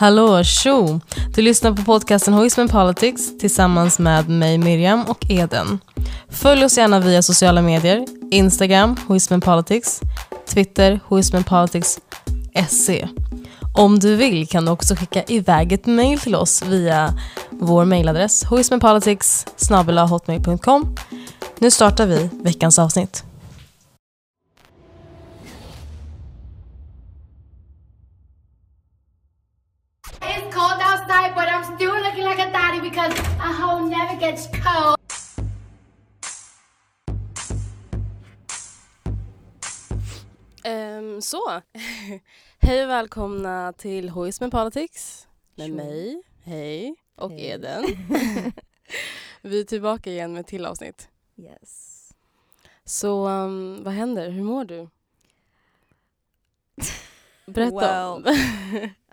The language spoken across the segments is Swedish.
Hallå, tjo! Du lyssnar på podcasten Hoismen Politics tillsammans med mig Miriam och Eden. Följ oss gärna via sociala medier, Instagram, Hoismen Politics, Twitter, Hoismen Politics SE. Om du vill kan du också skicka iväg ett mejl till oss via vår mejladress, hoismandpoliticshotmail.com. Nu startar vi veckans avsnitt. Um, så, hej och välkomna till Hoismen Politics med Tjo. mig, hej, och Hej. Eden. Vi är tillbaka igen med ett till avsnitt. Yes. Så um, vad händer? Hur mår du? Berätta.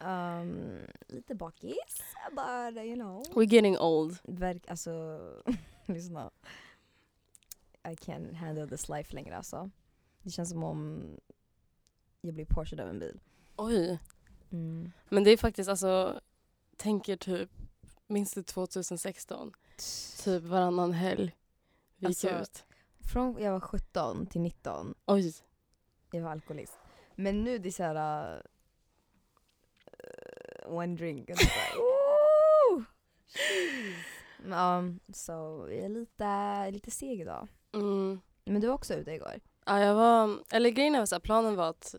Um, lite bakis, but you know. We're getting old. Verk, alltså, lyssna. I can't handle this life längre alltså. Det känns som om jag blir påkörd av en bil. Oj. Mm. Men det är faktiskt alltså, tänker typ, minns du 2016? Typ varannan helg. Vi gick Alltså, ut. Från jag var 17 till 19, Oj. jag var alkoholist. Men nu det är såhär... Uh, one drink. Och um, så jag är lite, lite seg idag. Mm. Men du var också ute igår? Ja, jag var, eller grejen var så här, planen var att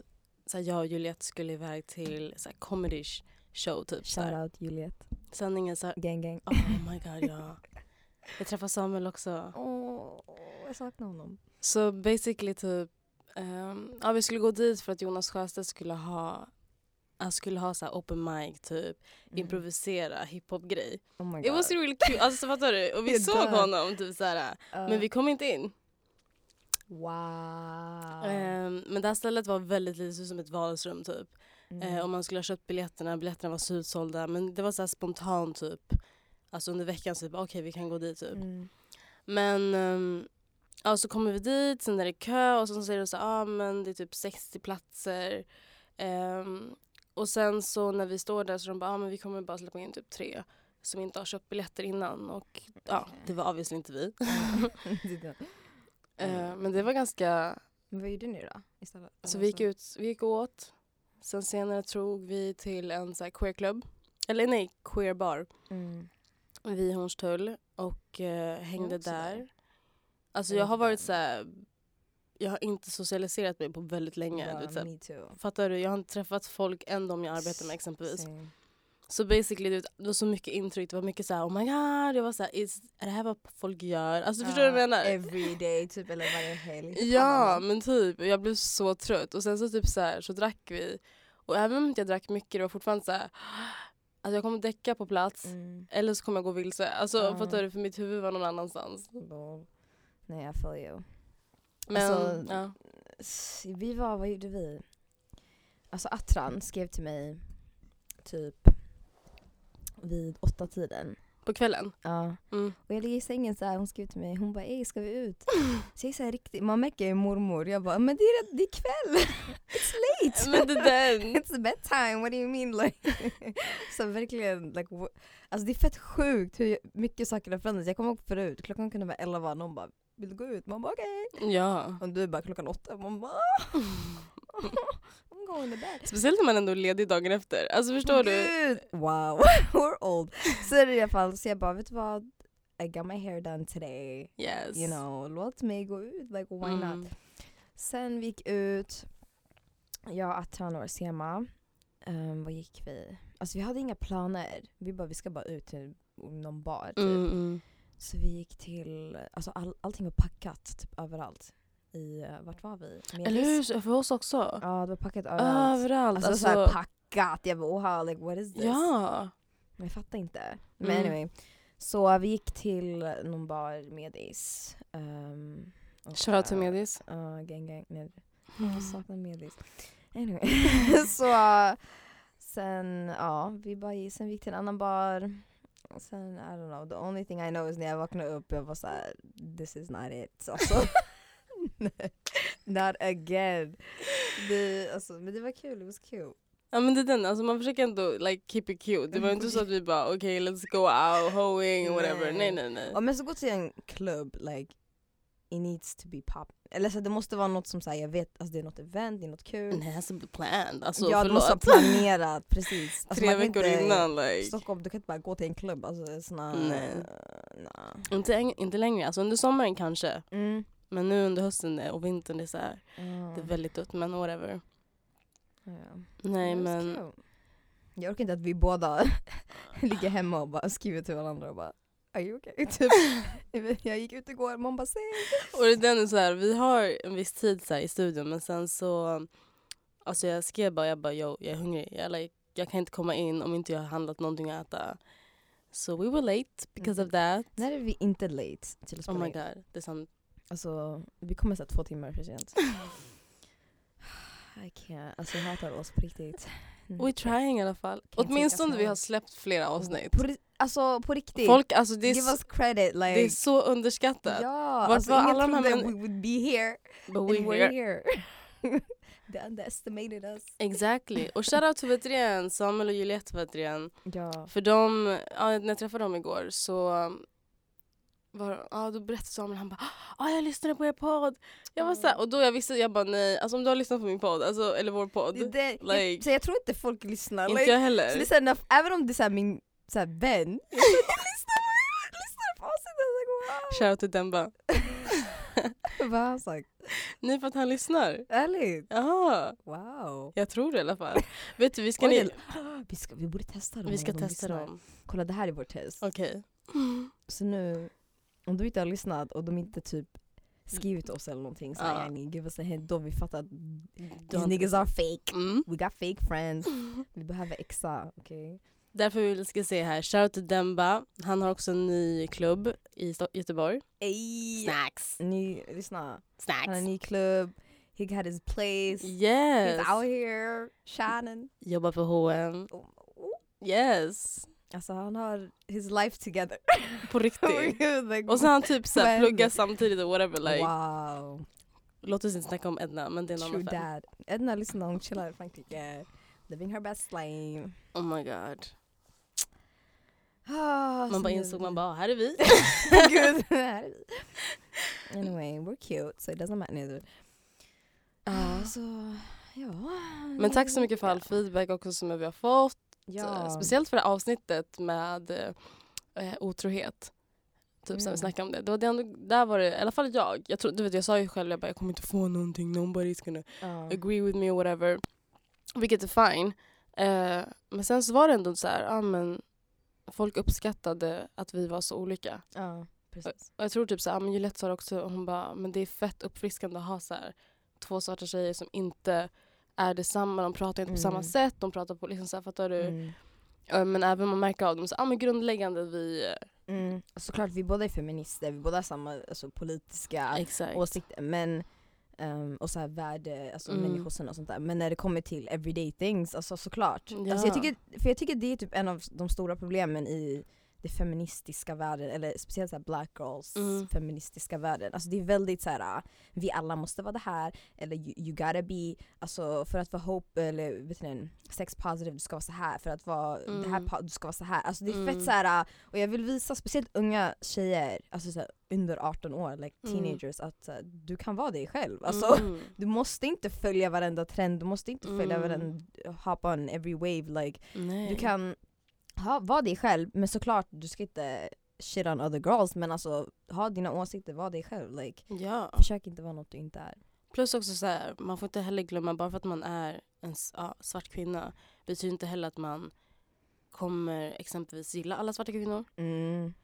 så här, jag och Juliette skulle iväg till så här, comedy sh- show typ. Så här. Shoutout Juliet. Sändningen så här, Gang gang. oh my god ja. Jag träffade Samuel också. Åh, jag saknar honom. Så basically typ, ehm, ja vi skulle gå dit för att Jonas Sjöstedt skulle ha han skulle ha så här open mic, typ Mm. improvisera hiphop-grej. Oh It was really cute, alltså fattar du? Och vi såg honom typ såhär, Uh, men vi kom inte in. Wow. Ehm, men det här stället var väldigt lite som ett vardagsrum typ. Mm. Eh, och man skulle ha köpt biljetterna, biljetterna var slutsålda men det var så här spontant typ. Alltså under veckan så typ, okej vi kan gå dit typ. Mm. Men um, ja, så kommer vi dit, sen är det kö och så säger de så ah, men det är typ 60 platser. Ehm, och sen så när vi står där så de bara, ah, men vi kommer bara släppa in typ tre som inte har köpt biljetter innan. Och ja, det var obviously inte vi. Där. Eh, men det var ganska, Men vad gjorde ni då? Istället? så vi gick ut, vi gick åt. Sen senare drog vi till en så queerklubb. Eller nej, queerbar. Mm. vid Hornstull och eh, hängde där. där. Alltså Jag har varit så här, jag har inte socialiserat mig på väldigt länge. Ja, du fattar du? Jag har inte träffat folk än de jag arbetar med exempelvis. Same. Så basically det var så mycket intryck, det var mycket så här, oh my god, jag var så här, is, är det här vad folk gör? Alltså förstår du vad jag menar? Every day, typ, eller varje helg. Ja men typ, jag blev så trött och sen så typ så här, så drack vi och även om jag drack mycket det var fortfarande så här, alltså jag kommer däcka på plats Mm. eller så kommer jag gå vilse. Alltså Ja. fattar du? För mitt huvud var någon annanstans. Lol. Nej, jag feel you. Men Alltså, ja. Vi var, vad gjorde vi? Alltså Atran skrev till mig typ vid åtta tiden. På kvällen? Ja. Mm. Och jag ligger i sängen så här, hon skrev till mig, hon bara ey ska vi ut? Så jag är så här riktigt, man märker är mormor, jag bara men det är, det är kväll! It's late! Men det där. It's bedtime, what do you mean? Like, så verkligen, like, alltså det är fett sjukt hur mycket saker har förändrats. Jag kommer ihåg förut, klockan kunde vara elva, någon bara vill du gå ut? Man bara okej. Ja. Och du bara klockan åtta, man bara I'm going to bed. Speciellt när man ändå är ledig dagen efter. Alltså förstår du? Gud! Wow, we're old. Så i alla fall, så jag bara vet du vad? I got my hair done today. Yes. You know, låt mig gå ut, like why Mm. not? Sen vi gick ut, jag, Atran och Sema. Um, vad gick vi? Alltså vi hade inga planer. Vi bara, vi ska bara ut till någon bar typ. Mm, mm. Så vi gick till, alltså all, allting var packat typ överallt. I, uh, vart var vi? Medis? Eller hur? För oss också. Ja det var packat överallt. Överallt. Alltså, Alltså, såhär packat, jag bara wow, like what is this? ja. Men jag fattar inte. Men Mm. anyway. Så vi gick till någon bar, Medis. Um, Shoutout till eh, Medis. Ja, gang gang. Nej, Mm. jag saknar Medis. Anyway. så sen, ja, vi bara sen vi gick till en annan bar. Sen, I don't know, the only thing I know is när jag vaknade upp, jag var såhär, this is not it. Alltså. not again. Det, alltså, men det var kul, it was cute. Ja men det är den, alltså man försöker ändå like keep it cute. Det var inte så att vi bara okej okay, let's go out, hoeing, whatever. Nej nej nej. Om jag ska gå till en klubb, like it needs to be pop. Eller så det måste vara något som säger jag vet, alltså det är något event, det är något kul. Det has to be planned. Alltså ja, det förlåt. måste vara planerat, precis. Alltså, Tre veckor inte- innan like. Stockholm, du kan inte bara gå till en klubb. Alltså, såna, Nej. nah. Inte, inte längre, alltså under sommaren kanske. Mm. Men nu under hösten och vintern det är så här, Ja. det är väldigt dött men whatever. Ja. Nej men cute. Jag orkar inte att vi båda ligger hemma och bara skriver till varandra och bara Are you okay? Typ. Jag gick ut igår, man bara säg Och det är den är så här, vi har en viss tid så i studion men sen så Alltså jag skrev bara, jag bara yo, jag är hungrig. Jag, like, jag kan inte komma in om inte jag har handlat någonting att äta. So we were late because of that. När är vi inte late till att spela Oh my god, det är sant. Alltså vi kommer säga två timmar för sent. I can't, alltså jag hatar oss på riktigt. We're trying i alla fall. Can't Åtminstone vi har släppt flera avsnitt. På, alltså på riktigt, Folk, alltså det är, give så, us credit like det är så underskattat. Ja, Vart alltså var alla de här trodde män- we would be here But we're we're here. here. They underestimated us. Exactly. Och shoutout till Vetrian, Samuel och Juliette Vetrian. Ja. För de, ja, när jag träffade dem igår så var, ja, då berättade Samuel, han bara ah, jag lyssnade på er podd. Jag var så här, och då jag visste, jag bara nej, alltså om du har lyssnat på min podd, alltså, eller vår podd, Det, det, like- så jag tror inte folk lyssnar. inte Like, jag så det är heller. även om det är såhär min såhär, vän, jag lyssnar på på avsnittet. Shoutout till Demba. Vad har han sagt? Nej för att han lyssnar. Ärligt? Ja, Wow. jag tror det i alla fall. Vet du, vi ska, Oj, ni, vi, ska, vi borde testa dem. vi ska de testa lyssnar. dem. Kolla det här är vårt test. Okej. Så nu, om du inte har lyssnat och de inte typ skrivit oss eller någonting så Ja. här, ni give us a hint, då vi fattar att these niggas are fake. Mm. We got fake friends. Vi behöver exa, okej? Därför vill jag ska se här, shoutout till Demba. Han har också en ny klubb i Göteborg. Ey! Snacks. Ny, lyssna. Han har Snacks. en ny klubb, he got his place, Yes. he's out here shining. Jobbar på H&M. Oh, oh. Yes. Alltså han har his life together. På riktigt. like, Och så han typ så här pluggar samtidigt och whatever like. wow, Låt oss inte snacka om Edna men det är en annan dad. Edna lyssnar, hon chillar i Frankrike. Living her best life. Oh my god. Ah, Man bara insåg man bara, här är vi. Gud, här är vi. Anyway, we're cute so it doesn't matter. Ja. Så, ja. Men tack så mycket för all feedback också som vi har fått. Ja. Speciellt för det avsnittet med eh, otrohet. Typ Mm. vi snackade om det. det, var det ändå, där var det, i alla fall jag. Jag, tror, du vet, jag sa ju själv jag, bara, jag kommer inte få någonting, nobody's gonna Ja. agree with me or whatever. Vilket är fine. Eh, men sen så var det ändå så här, ja men folk uppskattade att vi var så olika. Ja, precis. Och jag tror typ så här, ja, men Juliette sa det också, hon bara, men det är fett uppfriskande att ha så här, två svarta tjejer som inte är detsamma, de pratar inte på samma Mm. sätt, de pratar på liksom så här, fattar du? Mm. Men även man märker av dem, så, ja men grundläggande vi, Mm. Såklart, vi båda är feminister, vi båda har samma alltså, politiska exakt. åsikter men, ehm, och så här värde, alltså Mm. människosyn och sånt där. Men när det kommer till everyday things, alltså såklart. Ja. Alltså, jag, tycker, för jag tycker det är typ en av de stora problemen i det feministiska världen, eller speciellt så black girls Mm. feministiska världen. Alltså det är väldigt så här, ah, vi alla måste vara det här, eller you, you gotta be, alltså för att vara hope, eller vet det, sex positive, du ska vara så här för att vara det här, Mm. du ska vara så här. Alltså det är Mm. fett så här, ah, och jag vill visa speciellt unga tjejer, alltså så här, under 18 år, like Mm. teenagers, att uh, du kan vara dig själv. Alltså, Mm. Du måste inte följa varenda trend, du måste inte följa Mm. varenda, hop on every wave. Like, Nej. du kan ha, vara dig själv, men såklart du ska inte shit on other girls, men alltså ha dina åsikter, var dig själv. Like, Ja. försök inte vara något du inte är. Plus också så här, man får inte heller glömma, bara för att man är en ja, svart kvinna betyder inte heller att man kommer exempelvis gilla alla svarta kvinnor, Mm.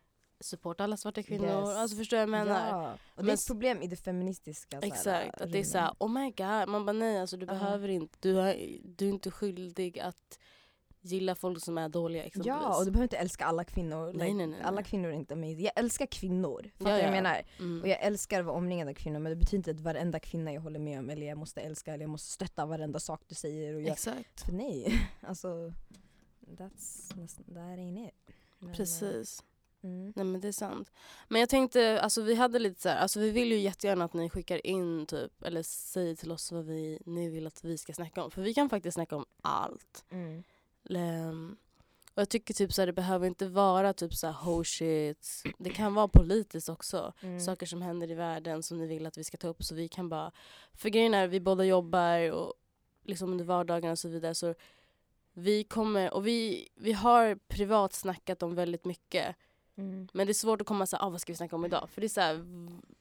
supporta alla svarta kvinnor. Yes. Alltså förstår jag vad jag menar? Ja. Och det är ett problem i det feministiska så här, Exakt, att det är såhär oh my god, man bara nej alltså du Ja. behöver inte, du, har, du är inte skyldig att gilla folk som är dåliga exempelvis. Ja, och du behöver inte älska alla kvinnor. Like, nej, nej, Alla nej. kvinnor är inte amazing. Jag älskar kvinnor, fattar Ja, vad jag ja. menar? mm. Och jag älskar att vara omringad av kvinnor men det betyder inte att varenda kvinna jag håller med om eller jag måste älska eller jag måste stötta varenda sak du säger. Och jag, Exakt, för nej, alltså that's, that's that ain't it. Men, eh, precis. Mm. Nej men det är sant. Men jag tänkte, alltså vi hade lite så här, alltså vi vill ju jättegärna att ni skickar in typ, eller säger till oss vad vi, ni vill att vi ska snacka om. För vi kan faktiskt snacka om allt. Mm. Ehm, och jag tycker typ så här, det behöver inte vara typ så här oh shit. Det kan vara politiskt också. Mm. Saker som händer i världen som ni vill att vi ska ta upp så vi kan bara, för grejen är vi båda jobbar och liksom under vardagen och så vidare så vi kommer, och vi, vi har privat snackat om väldigt mycket Mm. men det är svårt att komma så här, ah, vad ska vi snacka om idag? För det är så här,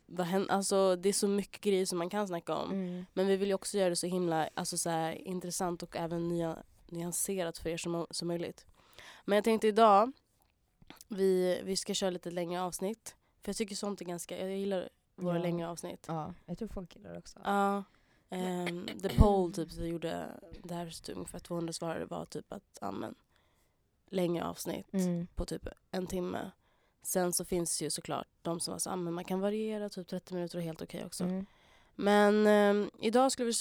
vad händer? Alltså, det är så mycket grejer som man kan snacka om. Mm. Men vi vill ju också göra det så himla alltså, så här, intressant och även nya, nyanserat för er som, som möjligt. Men jag tänkte idag, vi, vi ska köra lite längre avsnitt. För jag tycker sånt är ganska, jag gillar våra Ja. längre avsnitt. Ja, jag tror folk gillar det också. Ja. ehm, the poll typ vi gjorde, det här stod ungefär 200 svarare var typ att, ja men, längre avsnitt Mm. på typ en timme. Sen så finns det ju såklart de som var så, men man kan variera, typ 30 minuter är helt okej också. Mm. Men eh, idag skulle vi,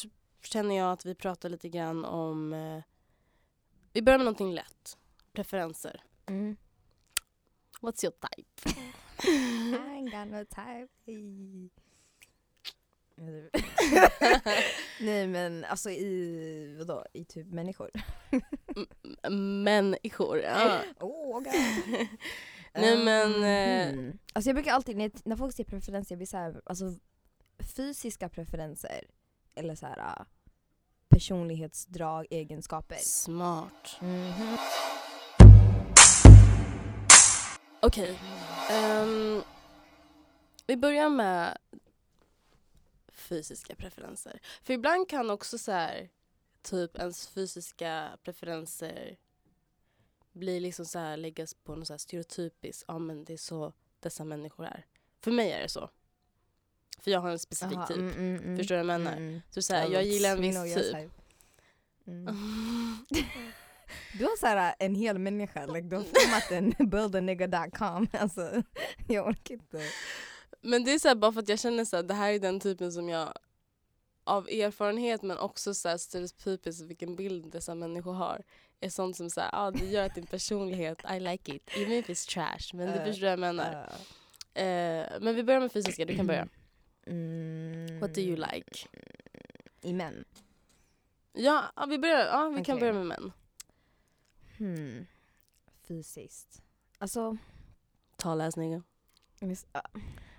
känner jag att vi pratar lite grann om, eh, vi börjar med någonting lätt. Preferenser. Mm. What's your type? I ain't got no time. Nej men alltså i vadå? I typ människor? M- Människor. Ja. Oh, God. Nej men, eh, Mm. Alltså jag brukar alltid, när, när folk säger preferenser, jag blir såhär, alltså fysiska preferenser eller så här uh, personlighetsdrag, egenskaper. smart. Mhm. Okej. ehm, vi börjar med fysiska preferenser. För ibland kan också så här, typ ens fysiska preferenser bli liksom så här, läggas på något så här stereotypiskt, ja men det är så dessa människor är. För mig är det så. För jag har en specifik Aha, typ. mm, mm, mm. Förstår du vad jag menar? Mm. Så, så här, Ja, jag gillar en viss typ. Mm. Du har såhär en hel människa, like, du har filmat en buildanigga.com. Alltså, jag orkar inte. Men det är så här, bara för att jag känner så här, det här är den typen som jag av erfarenhet men också så här, stereotypiskt vilken bild dessa människor har är sånt som så här, ah, det gör att din personlighet, I like it, even if it's trash. Men du Eh, förstår jag menar. Uh, Eh, men vi börjar med fysiska, du kan börja. Mm, What do you like? I män? Ja, vi, börjar, ja vi kan Okej. börja med män. Hmm. Fysiskt. Alltså, Tala snygga. visst, ah,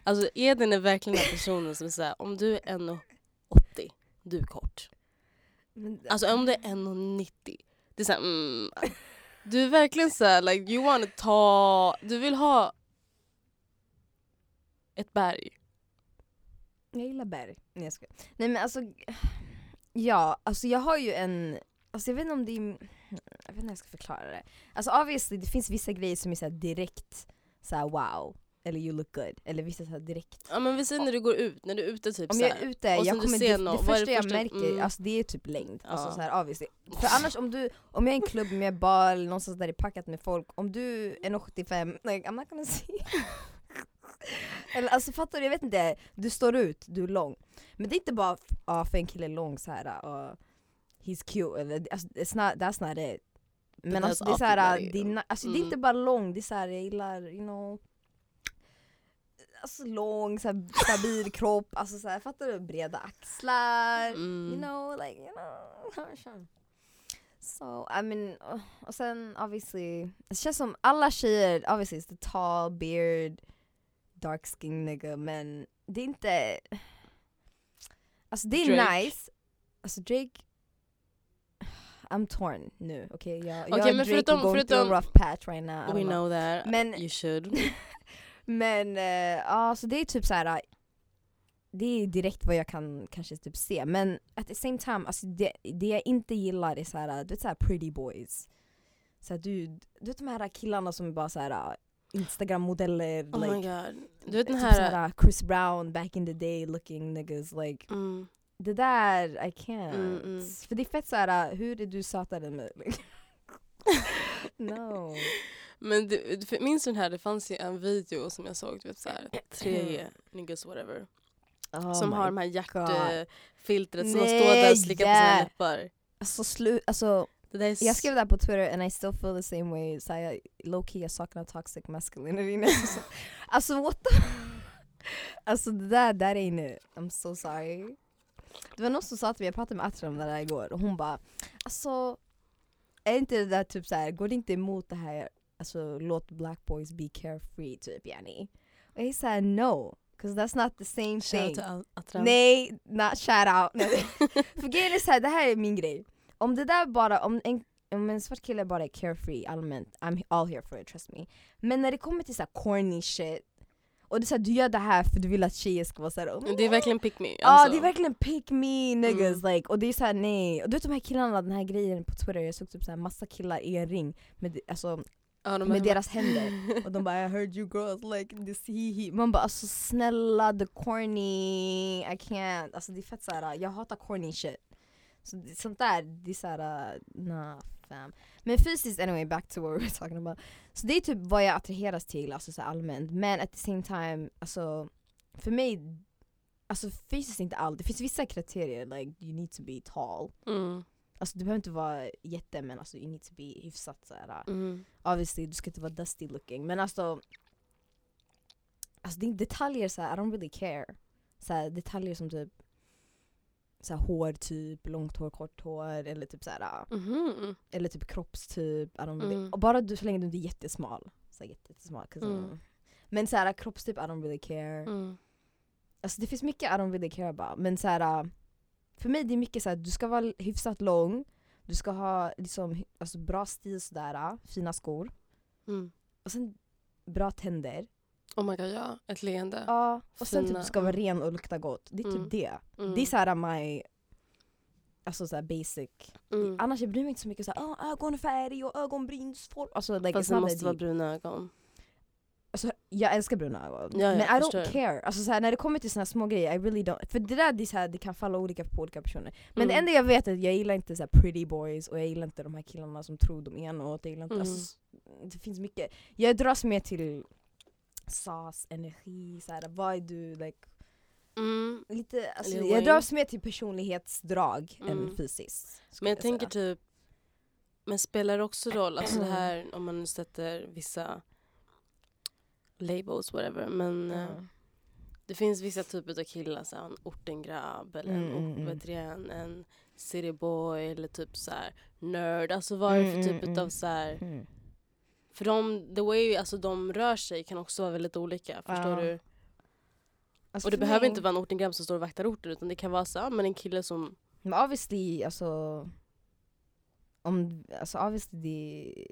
Alltså Edin är verkligen den personen som såhär, om du är 1,80, du är kort. Alltså om det är 1,90, det är såhär mm, Du är verkligen såhär, like you wanna ta, du vill ha ett berg. Jag gillar berg. Nej jag skojar. Nej men alltså, ja, alltså jag har ju en, alltså jag vet inte om det är, jag vet inte hur jag ska förklara det. Alltså obviously det finns vissa grejer som är så här direkt så här wow, eller you look good, eller vissa så här direkt. Ja men vi säger när du går ut, när du är ute typ Om så jag är ute, och jag du kommer, ser det, någon, det första det jag första- märker, mm. alltså det är typ längd. Alltså Ja. så här, obviously. För annars om du, om jag är i en klubb med bar eller någonstans där det är packat med folk, om du är 85, like I'm not gonna see Eller alltså fattar du, jag vet inte, du står ut, du är lång. Men det är inte bara ja, för en kille är lång såhär, uh, he's cute, eller, alltså, it's not, that's not it. Men alltså, det är såhär, det är, alltså, det är Mm. inte bara lång, det är såhär, jag gillar, you know Alltså lång, såhär, stabil kropp, alltså såhär, fattar du? Breda axlar, Mm. you know, like you know. So I mean, och sen obviously, det känns som alla tjejer, obviously it's the tall beard, dark skin nigga, men det är inte, alltså det är Drake. nice, alltså Drake I'm torn nu, okej? Jag, Okej, jag men Drake förutom- going through förutom- a rough patch right now. I We know. know that, Men- you should. Men eh, ja, så det är typ så här. Det är direkt vad jag kan kanske typ se, men at the same time, alltså det, det jag inte gillar är så här, du vet så här pretty boys. Så här, du, du vet de här killarna som är bara så här Instagram-modeller, Oh my like, god. Du vet den typ här... här Chris Brown back in the day looking niggas, like Mm. det där, I can't. Mm, mm. För det är fett så här, hur är du sötare än mig? No. Men det, för- minns du den här, det fanns ju en video som jag såg, du vet såhär, tre niggas whatever. Oh som my har de här hjärtfiltret som står där och slickar på sina yeah. läppar. Alltså, slu, alltså Det där är Jag skrev det här på Twitter and I still feel the same way. Så jag, low key jag saknar toxic masculinity. alltså what the... Alltså det där, that ain't it. I'm so sorry. Det var någon som sa till mig, jag pratade med Atra om det där igår och hon bara Alltså, är inte det där typ så här, går det inte emot det här, alltså låt black boys be carefree typ yani? Och jag såhär no, cause that's not the same Shout out thing. Atram. Nej, not shout out. För grejen är såhär, det här är min grej. Om det där bara, om en, om en svart kille bara är carefree allmänt, I'm all here for it, trust me. Men när det kommer till så corny shit, och det är så här, du gör det här för du vill att tjejer ska vara såhär Det är verkligen pick me. Ja Alltså. det är verkligen pick me niggas Mm. like, och det är såhär nej. Och du vet de här killarna, den här grejen på Twitter, jag såg typ såhär massa killar i en ring med, alltså, ja, de med deras händer. Och de bara I heard you girls like this he he. Man bara alltså snälla the corny, I can't. Alltså det är fett såhär, jag hatar corny shit. Så sånt där, det är såhär, nah fam. Men fysiskt anyway, back to what we were talking about. Så det är typ vad jag attraheras till alltså så allmänt. Men at the same time, alltså för mig, alltså fysiskt inte allt. Det finns vissa kriterier, like you need to be tall. Mm. Alltså du behöver inte vara jätte men alltså you need to be hyfsat såhär Mm. obviously du ska inte vara dusty looking men alltså Alltså det är detaljer så här, I don't really care så här, Detaljer som typ så här, hår typ, långt hår, kort hår eller typ så här, Mhm. eller typ kroppstyp really, Mm. och bara du, så länge du inte är jättesmal så här, jätte- jättesmal Mm. mm. Men så här, kroppstyp I don't really care Mm. Alltså det finns mycket I don't really care about men så här, för mig det är mycket så här, du ska vara hyfsat lång Du ska ha liksom, alltså, bra stil sådär, fina skor Mm. och sen bra tänder Oh my god ja, ett leende. Ja, och sen typ Fina, ska vara ren och lukta gott. Det är typ Mm. det. Mm. Det är såhär my Alltså såhär basic. Mm. Annars jag bryr mig inte så mycket såhär oh, ögonfärg och ögonbrynsform. Alltså like Fast det måste that vara deep. bruna ögon. Alltså, jag älskar bruna ögon. Ja, ja, men I don't care. Alltså såhär, när det kommer till såna små grejer, I really don't. För det där det, är såhär, det kan falla olika på olika personer. Men det Mm. enda jag vet är att jag gillar inte såhär pretty boys och jag gillar inte de här killarna som tror de är något. Jag gillar inte, Mm. alltså, det finns mycket. Jag dras mer till sas, energi, såhär, vad är du like Mm. Lite, alltså, Lil jag dras mer till personlighetsdrag Mm. än fysiskt. Men jag tänker säga. typ, men spelar det också roll, alltså det Mm. här om man sätter vissa labels whatever, men Ja. det finns vissa typer av killar, så här, en ortengrabb eller en, Mm, mm, mm. det, en, cityboy eller typ så här nörd, alltså vad är det för Mm, typ mm, av mm. så här, Mm. För de, the way alltså, de rör sig kan också vara väldigt olika, förstår Ja. du? Alltså Och det behöver inte vara en ortengrabb som står och vaktar orten utan det kan vara så, ja, men en kille som Men obviously, alltså... Om, alltså obviously, det,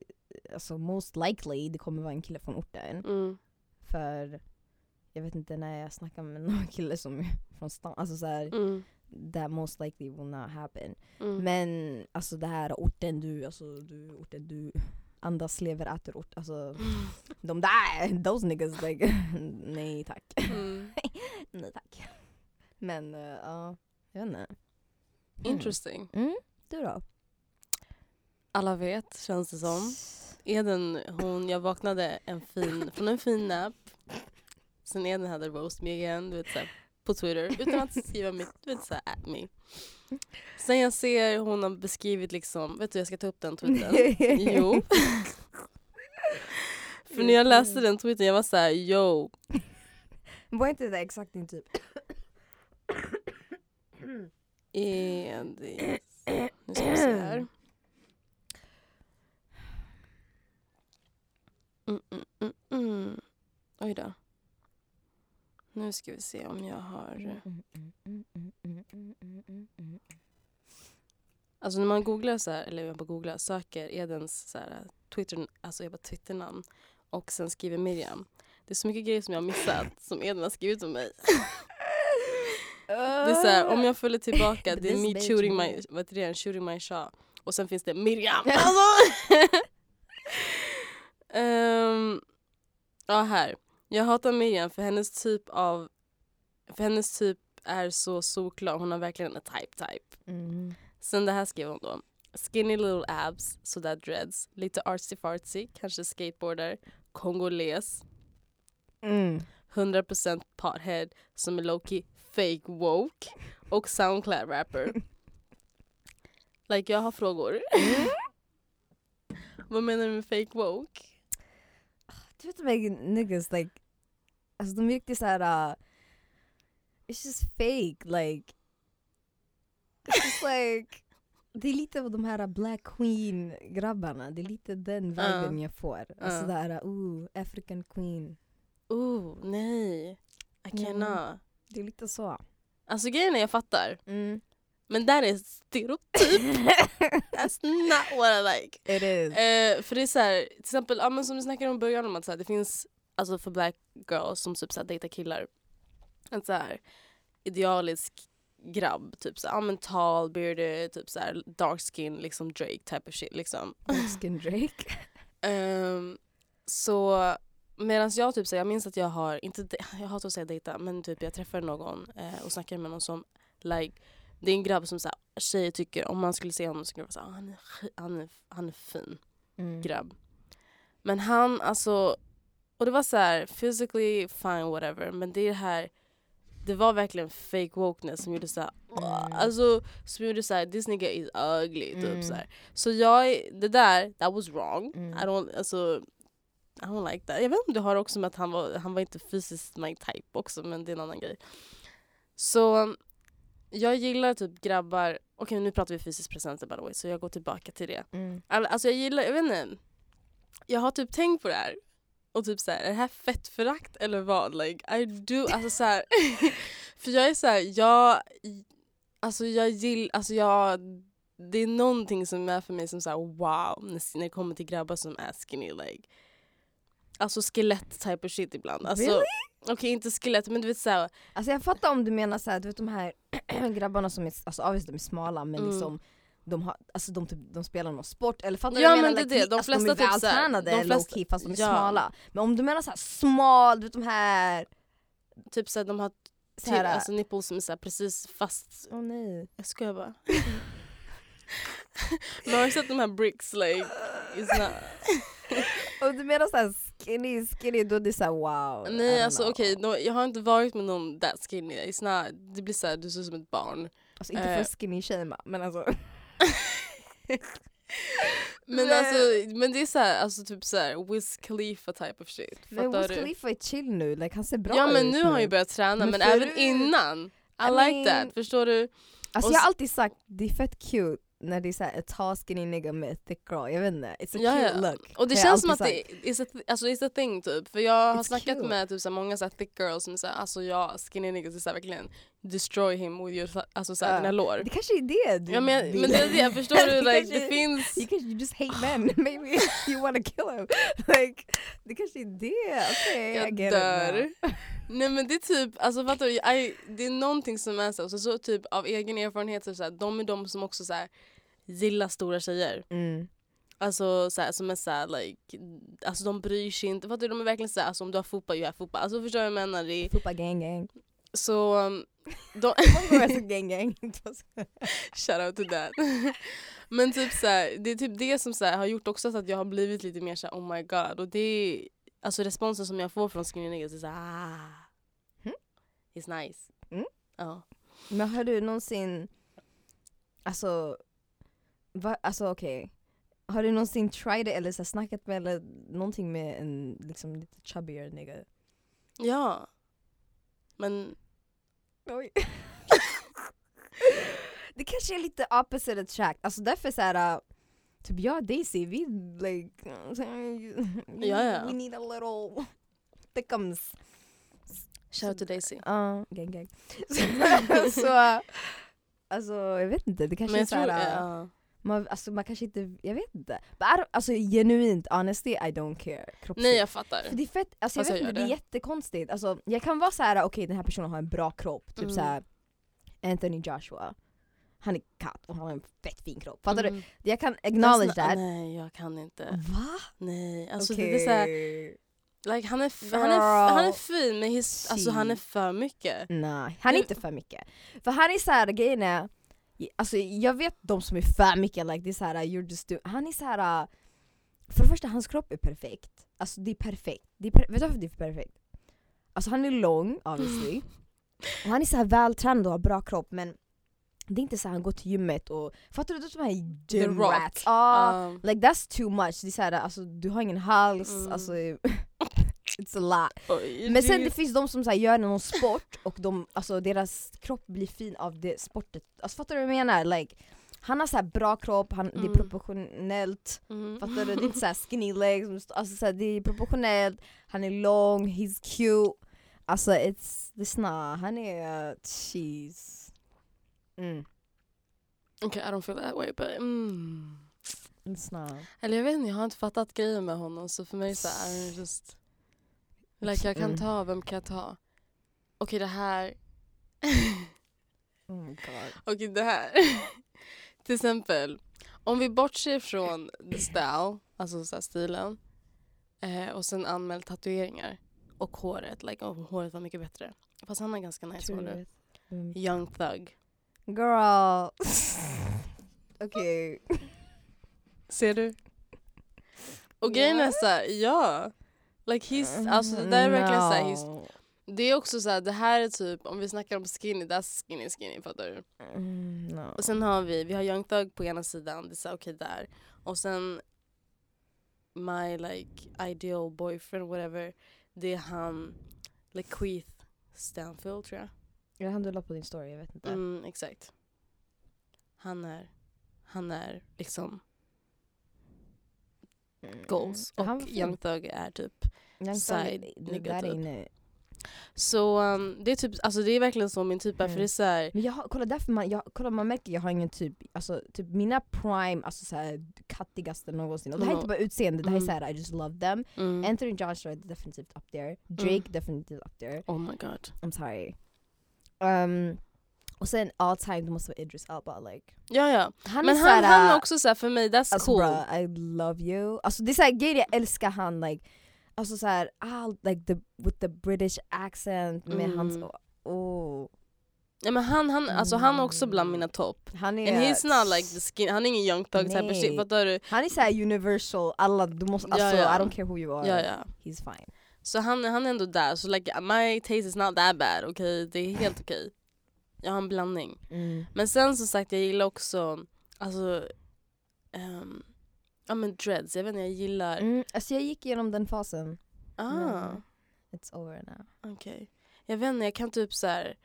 alltså most likely det kommer vara en kille från orten. mm, För jag vet inte när jag snackar med någon kille som är från stan, alltså såhär, mm, that most likely will not happen. mm. Men alltså det här orten du, alltså du, orten du andas, lever, äter ort, alltså de där, those niggas like, nej tack. Mm. nej tack. Men eh, ja, jag vet inte. Interesting. Mm, du då? Alla vet, känns det som. Eden, hon, jag vaknade en fin, från en fin nap. Sen Eden hade roast me igen, du vet såhär, på Twitter utan att skriva mitt, du vet såhär at me. Sen jag ser hon har beskrivit liksom, vet du jag ska ta upp den tweeten. Jo. För när jag läste den tweeten jag var såhär yo, Var inte det exakt din typ? Edis. Nu ska vi se här. Mm, mm, mm, mm. Oj då. Nu ska vi se om jag har... Alltså när man googlar så här, eller jag bara googlar, söker Edens så här, Twitter, alltså jag bara Twitternamn och sen skriver Miriam. Det är så mycket grejer som jag har missat som Eden har skrivit om mig. Det är så här, om jag följer tillbaka, det är me shooting my, vad heter det, shooting my shot. Och sen finns det Miriam. Alltså. Ehm, ja här. Jag hatar Miriam för hennes typ av, för hennes typ är så solklar. Hon har verkligen en type type. Mm. Sen det här skrev hon då. Skinny little abs, sådär dreads. Lite artsy fartsy, kanske skateboarder. Kongoles. Mm. 100% pothead som är lowkey fake woke och Soundcloud rapper. like jag har frågor. Vad menar du med fake woke? Du vet de niggas like, alltså de är riktigt såhär, uh, it's just fake like. It's just like, det är lite av de här Black Queen grabbarna, det är lite den viben jag får. Alltså det här, ooh, African Queen. Oh, nej. I Mm. cannot. Det är lite så. Alltså grejen är jag fattar. Mm. Men där är stereotyp. That's not what I like. It is. Eh, för det är så här, till exempel ja, men som vi snackade om i början om att så här, det finns alltså för black girls som typ så här, dejtar killar. En så här idealisk grabb, typ så här, ja, men tall, bearded, typ så här, dark skin, liksom Drake type of shit liksom. Skin Drake. Ehm, så medan jag typ så här, jag minns att jag har, inte, de- jag hatar att säga dejta, men typ jag träffade någon eh, och snackade med någon som like det är en grabb som så här, tjejer tycker, om man skulle se honom så skulle man säga ah, han, är, han, är, han är fin Mm. grabb. Men han alltså, och det var så här physically fine whatever men det är det här det var verkligen fake wokeness som gjorde så här, "Åh", Mm. alltså som gjorde så här, this nigga is ugly Mm. typ så här. Så jag, det där, that was wrong. Mm. I don't, alltså I don't like that. Jag vet inte om det har också med att han var, han var inte fysiskt my type också men det är en annan grej. Så jag gillar typ grabbar, okej nu pratar vi fysisk presenter by the way så jag går tillbaka till det. Mm. All- Alltså jag gillar, jag vet inte. Jag har typ tänkt på det här. Och typ så här, är det här fettförakt eller vad? Like I do, alltså så här, För jag är så här, jag, alltså jag gillar, alltså jag, det är någonting som är för mig som så wow när när det kommer till grabbar som är skinny like. Alltså skelett type of shit ibland. Alltså, Really? Okej inte skelett men du vet såhär, Alltså jag fattar om du menar såhär, du vet de här grabbarna som är, alltså obviously de är smala men Mm. liksom de, har, alltså de, typ, de spelar någon sport eller fattar du Ja, jag men menar? det är det. Like, De alltså, flesta de är typ vältränade de low flesta- key fast de är ja. smala. Men om du menar såhär smal, du vet de här... typ såhär de har till, alltså nipples som är såhär precis fast Åh nej. Jag skojar bara. Men har du sett de här bricks like? It's not... Om du menar såhär skinny skinny då är det såhär wow. Nej alltså okej, okay, jag har inte varit med någon that skinny. It's not, det blir såhär, du ser ut som ett barn. Alltså inte för skinny shama men alltså. Men Nej. alltså, men det är såhär, alltså typ såhär Wiz Khalifa type of shit. Men Wiz du? Khalifa är chill nu, like, han ser bra Ja men ut nu har han ju börjat träna Men men, även förut- innan. I, I like mean- that, förstår du? Alltså Och jag har alltid sagt det är fett cute när det är såhär a tall skinny nigga med a thick girl, jag vet inte. It's a Ja, cute ja. look. Och det jag känns som att det is a, alltså, it's a thing typ. För jag har It's snackat cute. med typ, så här, många så här, thick girls som säger alltså ja, skinny niggas är så här, verkligen destroy him with your, alltså, så här, Ja. dina lår. Det kanske är det du Ja, men, vill. men det är det, förstår du? Like, kanske- det finns... You kanske you just hate men, maybe you wanna kill him. Like, det kanske är det, okej I Jag get dör. Nej men det är typ, alltså fattar du? I, det är någonting som är så, så, så typ av egen erfarenhet så, så här, de är de som också så här, gillar stora tjejer. Mm. Alltså så här, som är såhär like, alltså de bryr sig inte, fattar du? De är verkligen såhär, alltså om du har fotboll, jag har fotboll. Alltså förstår du vad jag menar? Fupa gang gang. Så, de, så gang gang. Shout out to that. Men typ så här, det är typ det som så här, har gjort också så att jag har blivit lite mer så här, oh my god. Och det är, alltså responsen som jag får från skinny niggas är såhär ah, Mm. it's nice. Mm. Ja. Men har du någonsin, alltså, va, alltså okej. Har du någonsin tried det eller så här, snackat med eller någonting med en liksom lite chubbier nigga? ja. Men Oj. det kanske är lite opposite attract, alltså därför såhär uh, Typ jag och Daisy, vi like, we, Ja, ja. we need a little thickums. shout out to Daisy. Ja, gang gang. så, så, alltså jag vet inte, det kanske Men är såhär. Man, alltså, man kanske inte, jag vet inte. But alltså genuint, honestly I don't care. Kroppsligt. Nej jag fattar. För det är fett, alltså jag Fast vet jag inte, det är jättekonstigt. Alltså, jag kan vara så här: okej den här personen har en bra kropp, typ Mm. så här Anthony Joshua. Han är katt och han har en fett fin kropp. Fattar du? Mm. Jag kan acknowledge Fast- that. Nej jag kan inte. Va? Nej. Alltså Okej. det är såhär, like, han, är han, är han är fin men his, alltså, han är för mycket. Nej, han är Du- inte för mycket. För han är såhär, grejen är, alltså jag vet de som är för mycket, like det är såhär, you're just han är såhär, för det första hans kropp är perfekt. Alltså det är perfekt. Det är per- vet du varför det är perfekt? Alltså han är lång obviously, och han är såhär vältränad och har bra kropp men det är inte så att han går till gymmet och, fattar du? De här gym rats. Ah, Um, like that's too much. Det är så här, alltså, du har ingen hals, Mm. alltså it's a lot. oj, Men sen det- finns de som så här, gör någon sport och de, alltså, deras kropp blir fin av det sportet. Alltså, fattar du vad jag menar? Like, han har så här bra kropp, han, det är Mm. proportionellt. Mm. Fattar du? Det är inte såhär skinny legs, alltså såhär, det är proportionellt, han är lång, he's cute. Alltså it's, not, han är cheese. Mm, Okay, I don't feel that way but mm. it's not. Eller jag vet inte, jag har inte fattat grejen med honom så för mig så är det just Like jag kan Mm. ta, vem kan jag ta? Okej det här Oh. Okej det här Till exempel Om vi bortser från the style, alltså så stilen eh, och sen anmält tatueringar och håret, like oh, håret var mycket bättre. Fast han har ganska nice hår nu. Mm. Young thug. Girl. Okej. Ser du? Och grejen är såhär, ja. Like he's, alltså det där är verkligen såhär, he's, No. det är också såhär, det här är typ, om vi snackar om skinny, that's skinny skinny fattar du? Mm, no. Och sen har vi, vi har Young Thug på ena sidan, det är såhär okej där. Och sen my like ideal boyfriend whatever, det är han, like Queeth Stanfield tror jag. Jag hann du la på din story, jag vet inte. Mm, exakt. Han är, han är liksom Mm. Goals. Och Han. Young Thug är typ Young side nigga typ. inne. Så um, det är typ, alltså det är verkligen så min typ är för Mm. det är såhär, Men jag har, kolla därför man, jag, kolla man märker jag har ingen typ, alltså typ mina prime, alltså såhär kattigaste någonsin. Och det här är inte bara utseende, det här är Mm. såhär I just love them. mm, Anthony Joshua är definitivt up there. Drake Mm. definitivt up there. oh my god. I'm sorry. Um, och sen all time det måste vara Idris Elba like. Ja ja, Han men är han, såhär, han är också såhär för mig, that's alltså cool. bruh, I love you. Alltså det är såhär grejer jag älskar han like, alltså såhär, ah, like the, with the British accent med Mm. hans, oh. Ja, men han, han, alltså, han är också bland mina topp. Han är, And he's not like the skin, han är ingen young thug type of shit, fattar du? han är såhär universal, alla, du måste, Ja, alltså ja. I don't care who you are, Ja ja. he's fine. Så han, han är ändå där, så like my taste is not that bad, okej? Det är helt okej. Jag har en blandning. Mm. Men sen som sagt, jag gillar också, alltså, ehm, ja men dreads, jag vet inte, jag gillar, Mm, alltså jag gick igenom den fasen. ah, Men it's over now. okej. Jag vet inte, jag kan typ så här.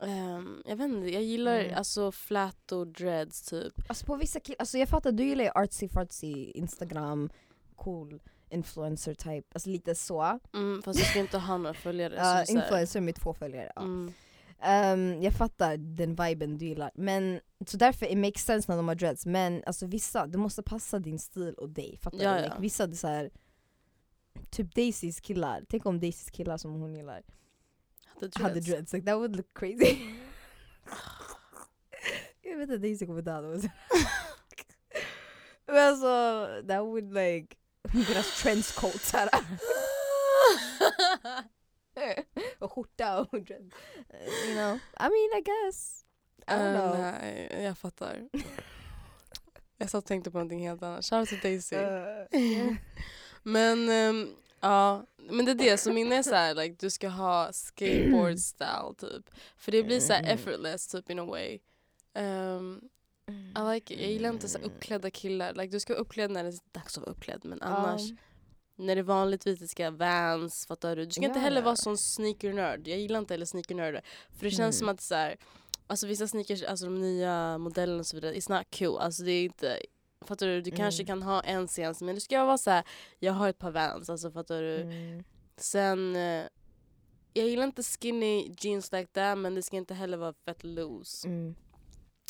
ehm, jag vet inte, jag gillar Mm. alltså flat och dreads typ. Alltså på vissa killar, alltså jag fattar du gillar ju artsy fartsy, instagram, cool influencer type, alltså lite så. Mm, fast jag ska inte ha några följare. Här- influencer med två följare. Ja. Mm. Ehm, jag fattar den viben du gillar, men så därför it makes sense när de har dreads, men alltså vissa, det måste passa din stil och dig, fattar Ja, du? ja. Like, vissa det är här, typ Daisys killar, tänk om Daisys killar som hon gillar Hade dreads. hade dreads, like, that would look crazy. jag vet att Daisy kommer dö då. Men alltså, that would like, deras trenchcoat såhär. och skjorta och dreads. Uh, you know, I mean I guess. I don't Eh, know. nej, jag fattar. jag satt och tänkte på någonting helt annat. Shoutout till Daisy. Uh, yeah. Men ehm, ja, men det är det. Så min är såhär, like, du ska ha skateboard style typ. För det blir såhär Mm. effortless typ in a way. Um, I like, jag gillar inte så uppklädda killar. Like, du ska vara uppklädd när det är dags att vara uppklädd. Men annars, Um, när det vanligtvis ska vans, fattar du? Du ska inte Ja, heller vara sån sneaker-nörd. Jag gillar inte heller sneaker-nördar. För det känns Mm. som att så här, alltså vissa sneakers, alltså de nya modellerna och så vidare, it's not cool. Alltså det är inte, fattar du? Du kanske Mm. kan ha en seans men du ska vara så här, jag har ett par vans, alltså fattar du? mm. Sen, eh, jag gillar inte skinny jeans like that men det ska inte heller vara fett loose. Mm.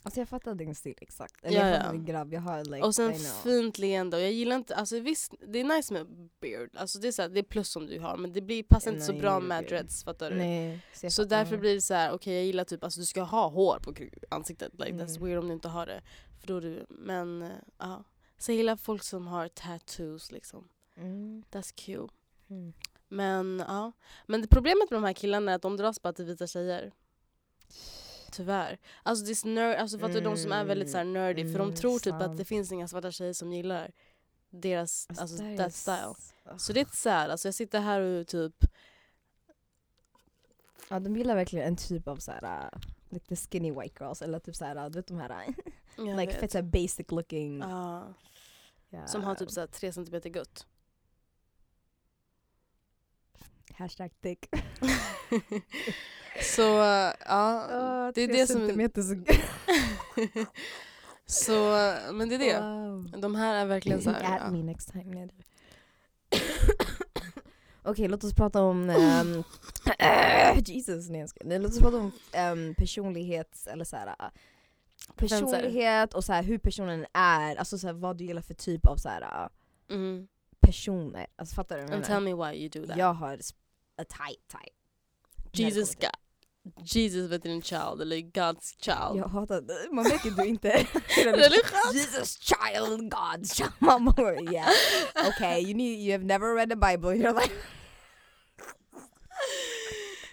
Alltså jag fattar din stil exakt. Eller Ja, jag ja. fattar din grabb, jag har like, och sen fint leende. Och jag gillar inte, alltså visst det är nice med beard, alltså det är, så här, det är plus som du har men det blir, passar inte så bra med dreads fattar du? Nej, Så fattar. därför blir det så här, okej jag gillar typ, alltså du ska ha hår på ansiktet, like that's Mm. weird om du inte har det. För då du, men eh, ja. Så jag gillar folk som har tattoos liksom, Mm. that's cute. Mm. Men ja, men det problemet med de här killarna är att de dras bara till vita tjejer. Tyvärr. Alltså, det är nerd, alltså fattar du de som är väldigt så här nerdy för de Mm, tror typ att sant. det finns inga svarta tjejer som gillar deras, alltså, är that s- style. ah. Så det är sad, alltså jag sitter här och typ Ja de gillar verkligen en typ av såhär, uh, Like the skinny white girls eller typ såhär, du vet de här Jag like fett såhär basic looking. Ja. som har typ såhär tre centimeter gutt. Hashtag thick. Så ja, det är det som... Så, men det är det. Wow. De här är verkligen så här, At ja. me next time. Nej, det- Okej, låt oss prata om... ehm, Jesus, nej jag. Nej, Låt oss prata om um, personlighets... Eller så här, Preferenser. personlighet och så här, hur personen är. Alltså så här, vad du gillar för typ av så här, uh, Mm. personer. Alltså fattar du And tell me why you do that. Jag har a type type. Jesus God. Jesus vet din child, eller God's child. Jag hatar Man märker att du inte Religiös. Jesus child, God's child. Man bara, yeah. Okay, you, need, you have never read the Bible in your life.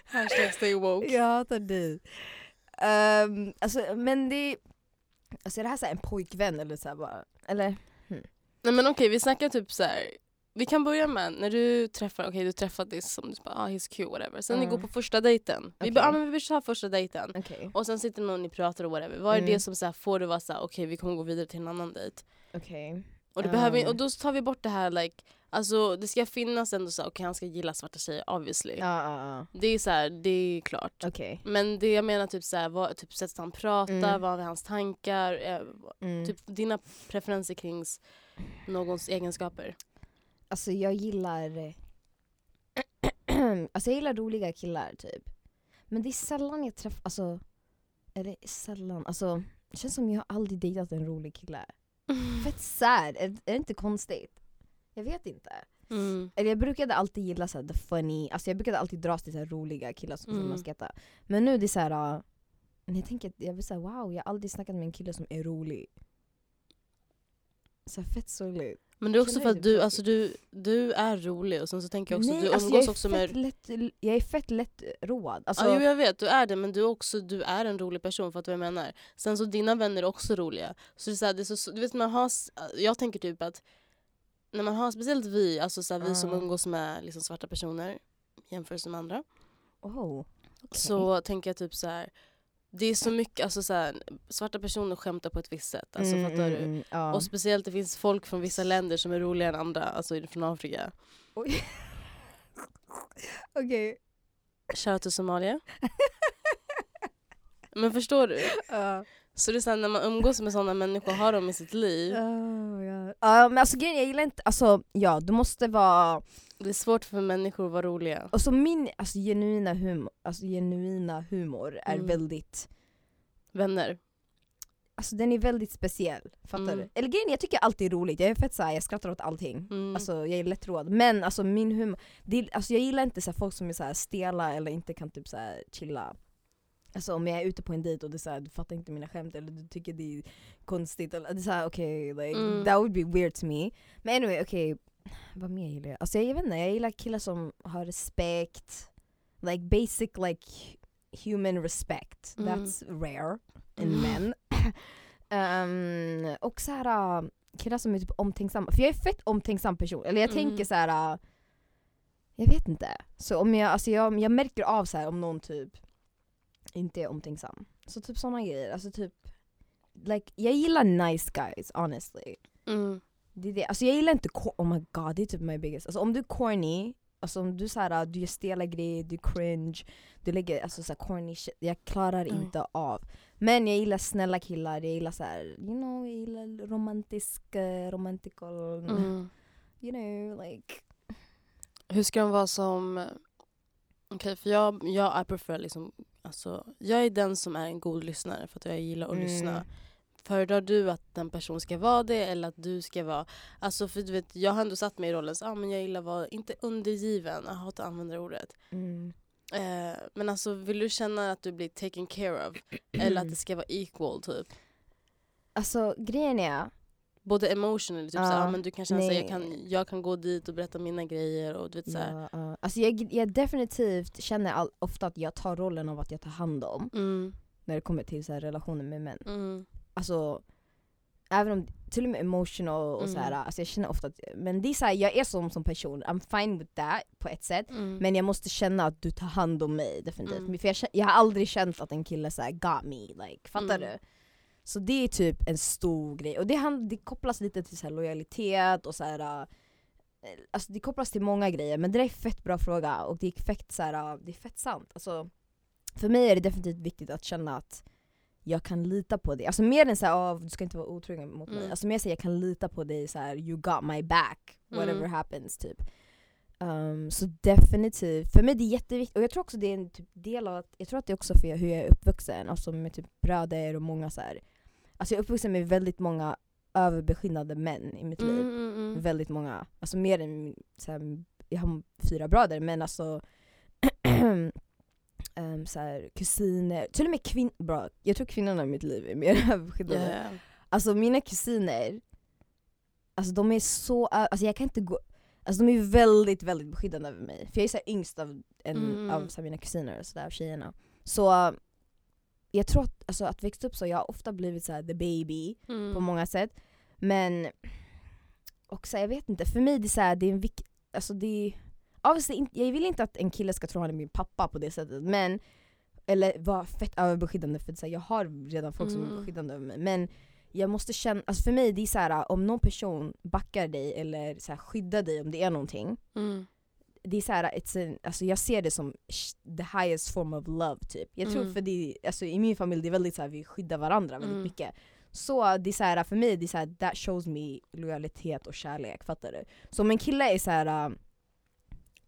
Hashtag stay woke. Jag hatar dig. Um, alltså, men det... Alltså är det här så en pojkvän eller så här bara? Eller? Nej men okej vi snackar typ så här. Vi kan börja med när du träffar, okej du träffar this som du bara ah he's cute whatever. Sen ni Mm. går på första dejten. Vi Okej. bara ah, men vi ta första dejten. Okej. Och sen sitter någon och ni pratar och whatever. Vad är Mm. det som så här, får du vara så här, okej vi kommer gå vidare till en annan dejt. Okej. Och, det behöver, Um. och då tar vi bort det här like, alltså det ska finnas ändå så här, okej han ska gilla svarta tjejer obviously. Ja, ja, ja. Det är så här, det är klart. Okej. Men det jag menar typ så här, vad, typ sättet han pratar, Mm. vad är hans tankar, eh, Mm. typ dina preferenser kring någons egenskaper. Alltså jag gillar... alltså jag gillar roliga killar typ. Men det är sällan jag träffar, alltså... Eller sällan, alltså... Det känns som jag aldrig dejtat en rolig kille. Fett sad, är, är det inte konstigt? Jag vet inte. Mm. Eller jag brukade alltid gilla så här, the funny, alltså jag brukade alltid dras till så här, roliga killar som, Mm. man skrattar. Men nu det är så här. När jag tänker, jag blir såhär wow, jag har aldrig snackat med en kille som är rolig. Så här, fett sorgligt. Men det är också för du att du, det? alltså, du, du är rolig och sen så tänker jag också att du alltså, umgås jag, också är med... lätt, jag är fett lättroad. Alltså, ja, jo, jag vet, du är det men du också du är en rolig person, för att vad jag menar. Sen så dina vänner är också roliga. Så det är så här, det är så, du vet, man har, jag tänker typ att när man har, speciellt vi, alltså så här, vi som umgås med liksom, svarta personer jämfört med andra. oh, okej. Så tänker jag typ så här. Det är så mycket, alltså så här, svarta personer skämtar på ett visst sätt. Alltså, Mm, fattar mm, du? mm, ja. Och speciellt det finns folk från vissa länder som är roligare än andra, alltså från Afrika. Okej. Shoutout till Somalia. Men förstår du? Ja. Så det är så här, när man umgås med sådana människor, har dem i sitt liv. Oh my God. Ja men alltså grejen jag gillar inte, alltså ja du måste vara, Det är svårt för människor att vara roliga. alltså min alltså, genuina, humor, alltså, genuina humor är Mm. väldigt Vänner. Alltså den är väldigt speciell, fattar Mm. du? Eller grejen är, jag tycker allt är roligt, jag är fett såhär, jag skrattar åt allting. Mm. Alltså jag är lättroad. Men alltså min humor, det, är- alltså, jag gillar inte så här, folk som är så här, stela eller inte kan typ så här, chilla. Alltså om jag är ute på en dejt och det är så här, du fattar inte mina skämt eller du tycker det är konstigt. Eller, det är såhär okej, like, Mm. that would be weird to me. Men anyway, okej, vad mer gillar jag? Alltså jag vet inte, jag gillar killar som har respekt. Like basic like human respect. Mm. That's rare in Mm. men. Ehm, och så här, uh, killar som är typ omtänksamma. För jag är fett omtänksam person. Eller jag Mm. tänker så här. uh, jag vet inte. Så om jag, alltså jag, jag märker av så här om någon typ inte är omtänksam. Så typ såna grejer. Alltså typ, like, jag gillar nice guys honestly. Mm. Det är det. Alltså jag gillar inte, oh my god det är typ my biggest. Alltså om du är corny, alltså om du, så här, du gör stela grejer, du är cringe, du lägger alltså, så här, corny shit, jag klarar Mm. inte av. Men jag gillar snälla killar, jag gillar så här, you know, jag gillar romantisk, uh, romantical, Mm. you know, like Hur ska de vara som... Okej, för jag, jag I prefer liksom... Alltså, jag är den som är en god lyssnare för att jag gillar att Mm. lyssna. Föredrar du att den person ska vara det eller att du ska vara... Alltså för du vet, jag har ändå satt mig i rollen så ah, men jag gillar att vara, inte undergiven, jag hatar att använda det ordet. mm. Eh, men alltså vill du känna att du blir taken care of? eller att det ska vara equal typ? Alltså grejen är, Både emotionally, typ Ja, såhär, ah, men du kan känna att jag kan, jag kan gå dit och berätta mina grejer och du vet såhär. ja, ja. alltså jag, jag definitivt känner all, ofta att jag tar rollen av att jag tar hand om Mm, när det kommer till så relationer med män. mm, Alltså, även om, till och med emotional och Mm. såhär, alltså jag känner ofta att, men det är såhär, jag är som som person, I'm fine with that på ett sätt Mm. Men jag måste känna att du tar hand om mig definitivt, Mm. för jag, jag har aldrig känt att en kille såhär got me, like, fattar Mm. du? Så det är typ en stor grej, och det, hand, det kopplas lite till så lojalitet och så här. äh, Alltså det kopplas till många grejer, men det där är fett bra fråga och det är fett, så här, det är fett sant. Alltså, för mig är det definitivt viktigt att känna att jag kan lita på dig. Alltså mer än såhär, oh, du ska inte vara otrogen mot mig. Mm. Alltså mer såhär, jag kan lita på dig, så här, you got my back, whatever Mm. happens typ. Um, så definitivt, för mig det är jätteviktigt, och jag tror också det är en typ del av att, jag tror att det är också för hur jag är uppvuxen, alltså med typ bröder och många så här. Alltså jag är uppvuxen med väldigt många överbeskyddande män i mitt Mm, liv. mm, mm. Väldigt många, alltså mer än, så här, jag har fyra bröder men alltså um, så här, kusiner, till och med kvinnor, jag tror kvinnorna i mitt liv är mer. Ja, ja. Alltså mina kusiner, alltså de är så, alltså jag kan inte gå, alltså de är väldigt väldigt beskyddande över mig. För jag är så här yngst av, en, Mm. av så här, mina kusiner och sådär, tjejerna. Så jag tror att, alltså, att växa upp så, jag har ofta blivit så här, the baby Mm. på många sätt. Men, och så här, jag vet inte, för mig det är så här, det är en viktig, alltså det är, obviously, jag vill inte att en kille ska tro att han är min pappa på det sättet, men eller vara fett överbeskyddande för så här, jag har redan folk som är Mm. beskyddande över mig. Men jag måste känna, alltså för mig det är så här, om någon person backar dig eller så här, skyddar dig om det är någonting, Mm. det är så här, it's a, alltså jag ser det som the highest form of love typ. Jag tror Mm. för det, alltså i min familj det är väldigt så här, vi skyddar varandra väldigt Mm. mycket. Så det är så här, för mig det är så här, that shows me lojalitet och kärlek, fattar du? Så om en kille är så här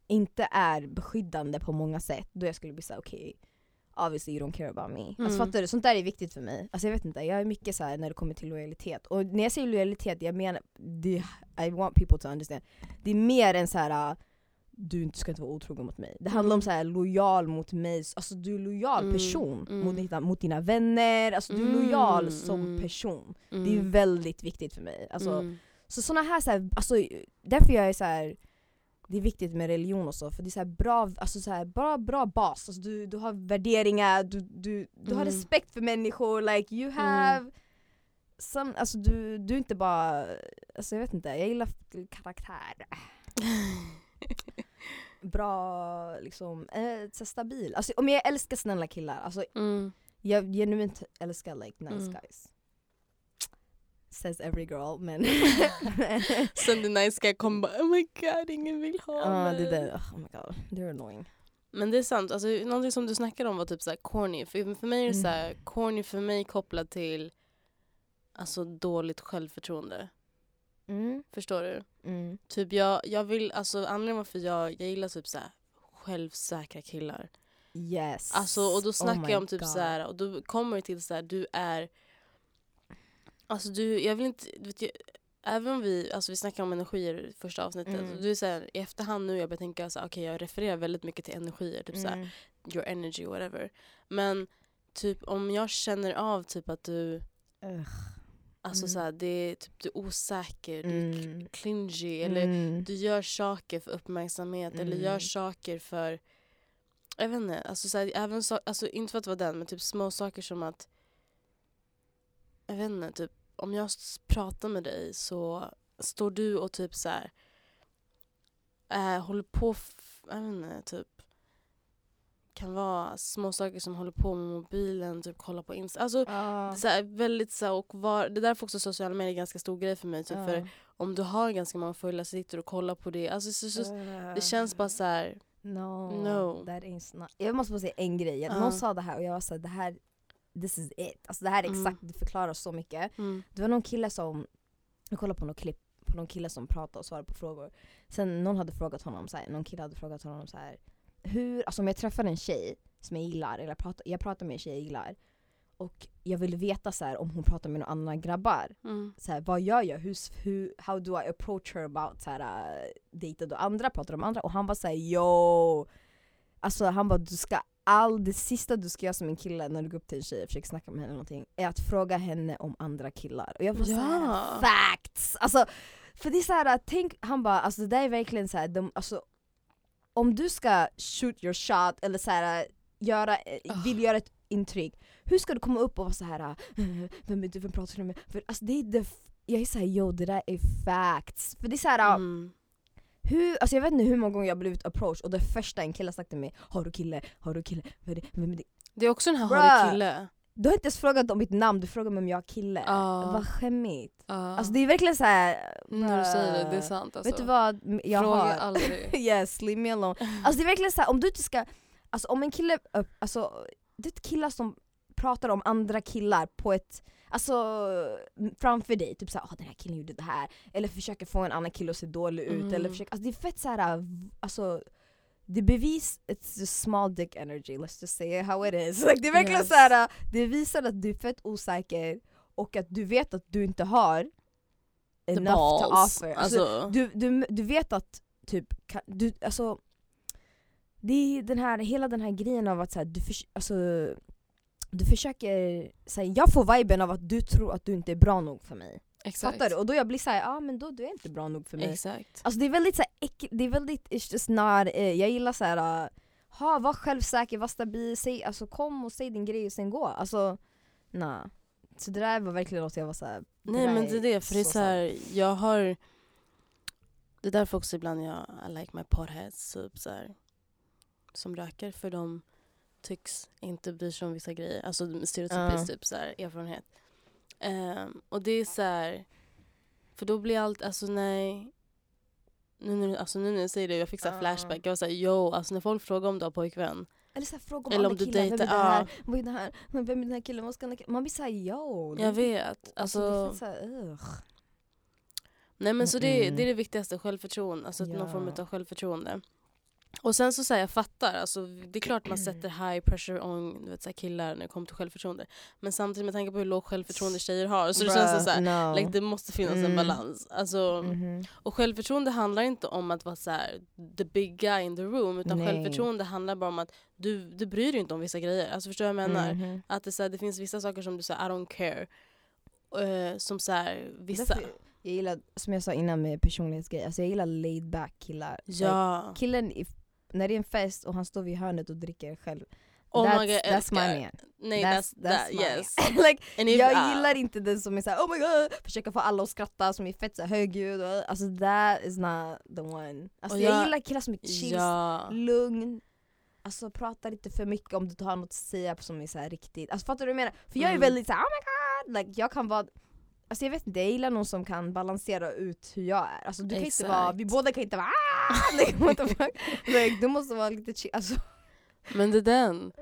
inte är beskyddande på många sätt, då jag skulle bli såhär okej, obviously you don't care about me. Alltså Mm. fattar du? Sånt där är viktigt för mig. Alltså jag vet inte, jag är mycket så här när det kommer till lojalitet. Och när jag säger lojalitet, jag menar, det, I want people to understand. Det är mer än så här. äh, du inte ska inte vara otrogen mot mig. Det handlar om Mm. så här lojal mot mig, alltså du är lojal Mm, person mm. Mot, dina, mot dina vänner, alltså du är Mm, lojal som mm. person. Mm. Det är väldigt viktigt för mig. Alltså, Mm. så såna här, så här alltså, därför jag är så här. Det är viktigt med religion och så, för det är så här bra, alltså så här, bra, bra bas. Alltså du, du har värderingar, du, du, du har Mm. respekt för människor, like you have some, alltså du, du är inte bara, alltså jag vet inte, jag gillar karaktär. Bra, liksom, eh, så stabil. Alltså, om jag älskar snälla killar, alltså Mm. jag genuint älskar like nice Mm. guys. Says every girl men... Sen the nice guy kom bara oh my god ingen vill ha Ja mig. det där, oh my god, they're annoying. Men det är sant, alltså, någonting som du snackade om var typ så här corny. För, för mig är det Mm. så här, corny för mig kopplat till alltså, dåligt självförtroende. Mm, Förstår du? mm, Typ jag, jag vill, alltså anledningen varför jag, jag gillar typ så här självsäkra killar. yes. Alltså och då Oh snackar my jag om typ God. så här och då kommer det till så här, du är Alltså du, jag vill inte, vet, jag, även om vi, alltså vi snackar om energier i första avsnittet, Mm. du är så här, i efterhand nu jag börjar tänka så okej jag refererar väldigt mycket till energier, typ så här, Mm, your energy whatever. Men typ om jag känner av typ att du, ugh, alltså Mm. så här, det är typ du är osäker, du är Mm. cl- clingy eller mm, du gör saker för uppmärksamhet eller gör Mm. saker för jag vet inte, alltså, så här, även så, alltså inte för att vara den men typ små saker som att jag vet inte, typ om jag pratar med dig så står du och typ så här äh, håller på, jag vet inte, typ kan vara små saker som håller på med mobilen, typ kolla på Insta. Alltså Ja, så här, väldigt så här, och var, det är därför också sociala medier är en ganska stor grej för mig. Typ, ja. för om du har ganska många följare så sitter du och kollar på det. Alltså, så, så, Ugh. det känns bara så här. No, No. that is not. Jag måste bara säga en grej, någon sa det här och jag var såhär, det här, this is it. Alltså det här är Mm. exakt, det förklarar så mycket. Mm, Det var någon kille som, jag kollade på något klipp på någon kille som pratade och svarade på frågor. Sen någon hade frågat honom, så här, någon kille hade frågat honom så här. Hur, alltså om jag träffar en tjej som jag gillar, eller jag pratar, jag pratar med en tjej jag gillar och jag vill veta så här, om hon pratar med några andra grabbar, mm, så här, vad gör jag? Hur, hur, how do I approach her about så här, uh, dejten och andra pratar om andra? Och han var såhär yo! Alltså han bara du ska all, det sista du ska göra som en kille när du går upp till en tjej och försöker snacka med henne eller någonting är att fråga henne om andra killar. Och jag var Ja. såhär facts! Alltså, för det är såhär, tänk, han bara alltså det där är verkligen såhär, de, alltså, om du ska shoot your shot eller såhär, göra, Ah. vill göra ett intryck hur ska du komma upp och vara så här "Ah, vem är du, vem pratar du med? För alltså det är f- jag är såhär yo det där är facts. För det är såhär, Mm. Hur, alltså jag vet inte hur många gånger jag blivit approached och det första en kille sagt till mig Har du kille? Har du kille? Vem är det? Vem är det? Det är också den här Bruh. har du kille? Du har inte ens frågat om mitt namn, du frågar mig om jag har kille. Ja. Vad skämmigt. Ja. Alltså det är verkligen så här. När du säger det, det är sant alltså. Vet du vad? Jag Fråga har... aldrig. yes, leave me alone. Alltså det är verkligen så här, om du inte ska, alltså om en kille, alltså det är killar som pratar om andra killar på ett, alltså framför dig, typ såhär ah, den här killen gjorde det här, eller försöker få en annan kille att se dålig ut, Mm. eller försöker, alltså det är fett såhär, alltså det bevis, it's just small dick energy, let's just say it how it is. Like, det är verkligen Yes. såhär, det visar att du är fett osäker och att du vet att du inte har The enough to offer. Alltså, Alltså, du, du, du vet att typ, du, alltså det är den här, hela den här grejen av att så här, du, förs- alltså, du försöker, så här, jag får viben av att du tror att du inte är bra nog för mig. exakt. Fattar du? Och då jag blir såhär, ja ah, men då du är inte bra nog för mig. Exakt. Alltså det är väldigt såhär det är väldigt, it's just not, eh, jag gillar såhär, uh, ha, var självsäker, var stabil, säg, alltså kom och säg din grej och sen gå. Alltså, nah. Så det där var verkligen något jag var såhär, Nej men det är det, för det är så så jag har Det är därför också ibland jag I like my potheads typ så Som röker för de tycks inte bry sig om vissa grejer. Alltså stereotypiskt Ja. typ så här, erfarenhet. Ehm, och det är så här, För då blir allt, alltså nej nu när, du- alltså nu jag säger det, jag fick så här Ja. flashback. Jag var såhär yo, alltså när folk frågar om du har pojkvän. Eller så här, fråga om Eller andra om du killar, vem är det här? ja. Vad är det här? Vem är den här killen? Vad ska den här? Man blir såhär yo. Jag vet. Alltså, Alltså, så här, ugh. Nej men så det, Mm. det är det viktigaste, självförtroende. Alltså någon form Ja. av självförtroende. Och sen så säger jag fattar, alltså, det är klart man sätter high pressure on du vet, så killar när det kommer till självförtroende. Men samtidigt med tanke på hur lågt självförtroende tjejer har så det känns det så här, no. like, det måste finnas en Mm. balans. Alltså, Mhm. Och självförtroende handlar inte om att vara så här, the big guy in the room utan Nej. självförtroende handlar bara om att du, du bryr dig inte om vissa grejer. Alltså förstår du vad jag menar? Mhm. Att det, så här, det finns vissa saker som du säger I don't care. Eh, som så här, vissa... Jag gillar, som jag sa innan med personlighetsgrejer, alltså jag gillar laid back killar. Like, Ja. killen, i, när det är en fest och han står vid hörnet och dricker själv, Oh that's, my God, that's my man. Nej, that's, that, my yes. man. like, if- jag ah. gillar inte den som är såhär oh my god, försöker få alla att skratta, som är fett såhär högljudd, alltså that is not the one. Alltså jag, jag- gillar killar som är chill, Ja. lugn, alltså pratar inte för mycket om du har något att säga som är såhär riktigt, alltså fattar du vad jag menar? För jag är Mm. väldigt såhär oh my god, like, jag kan vara Alltså jag vet inte, jag gillar någon som kan balansera ut hur jag är. Alltså du kan inte vara, Exakt. vi båda kan inte vara ah! Like, what the fuck? like, Du måste vara lite chill, alltså, Men det är den.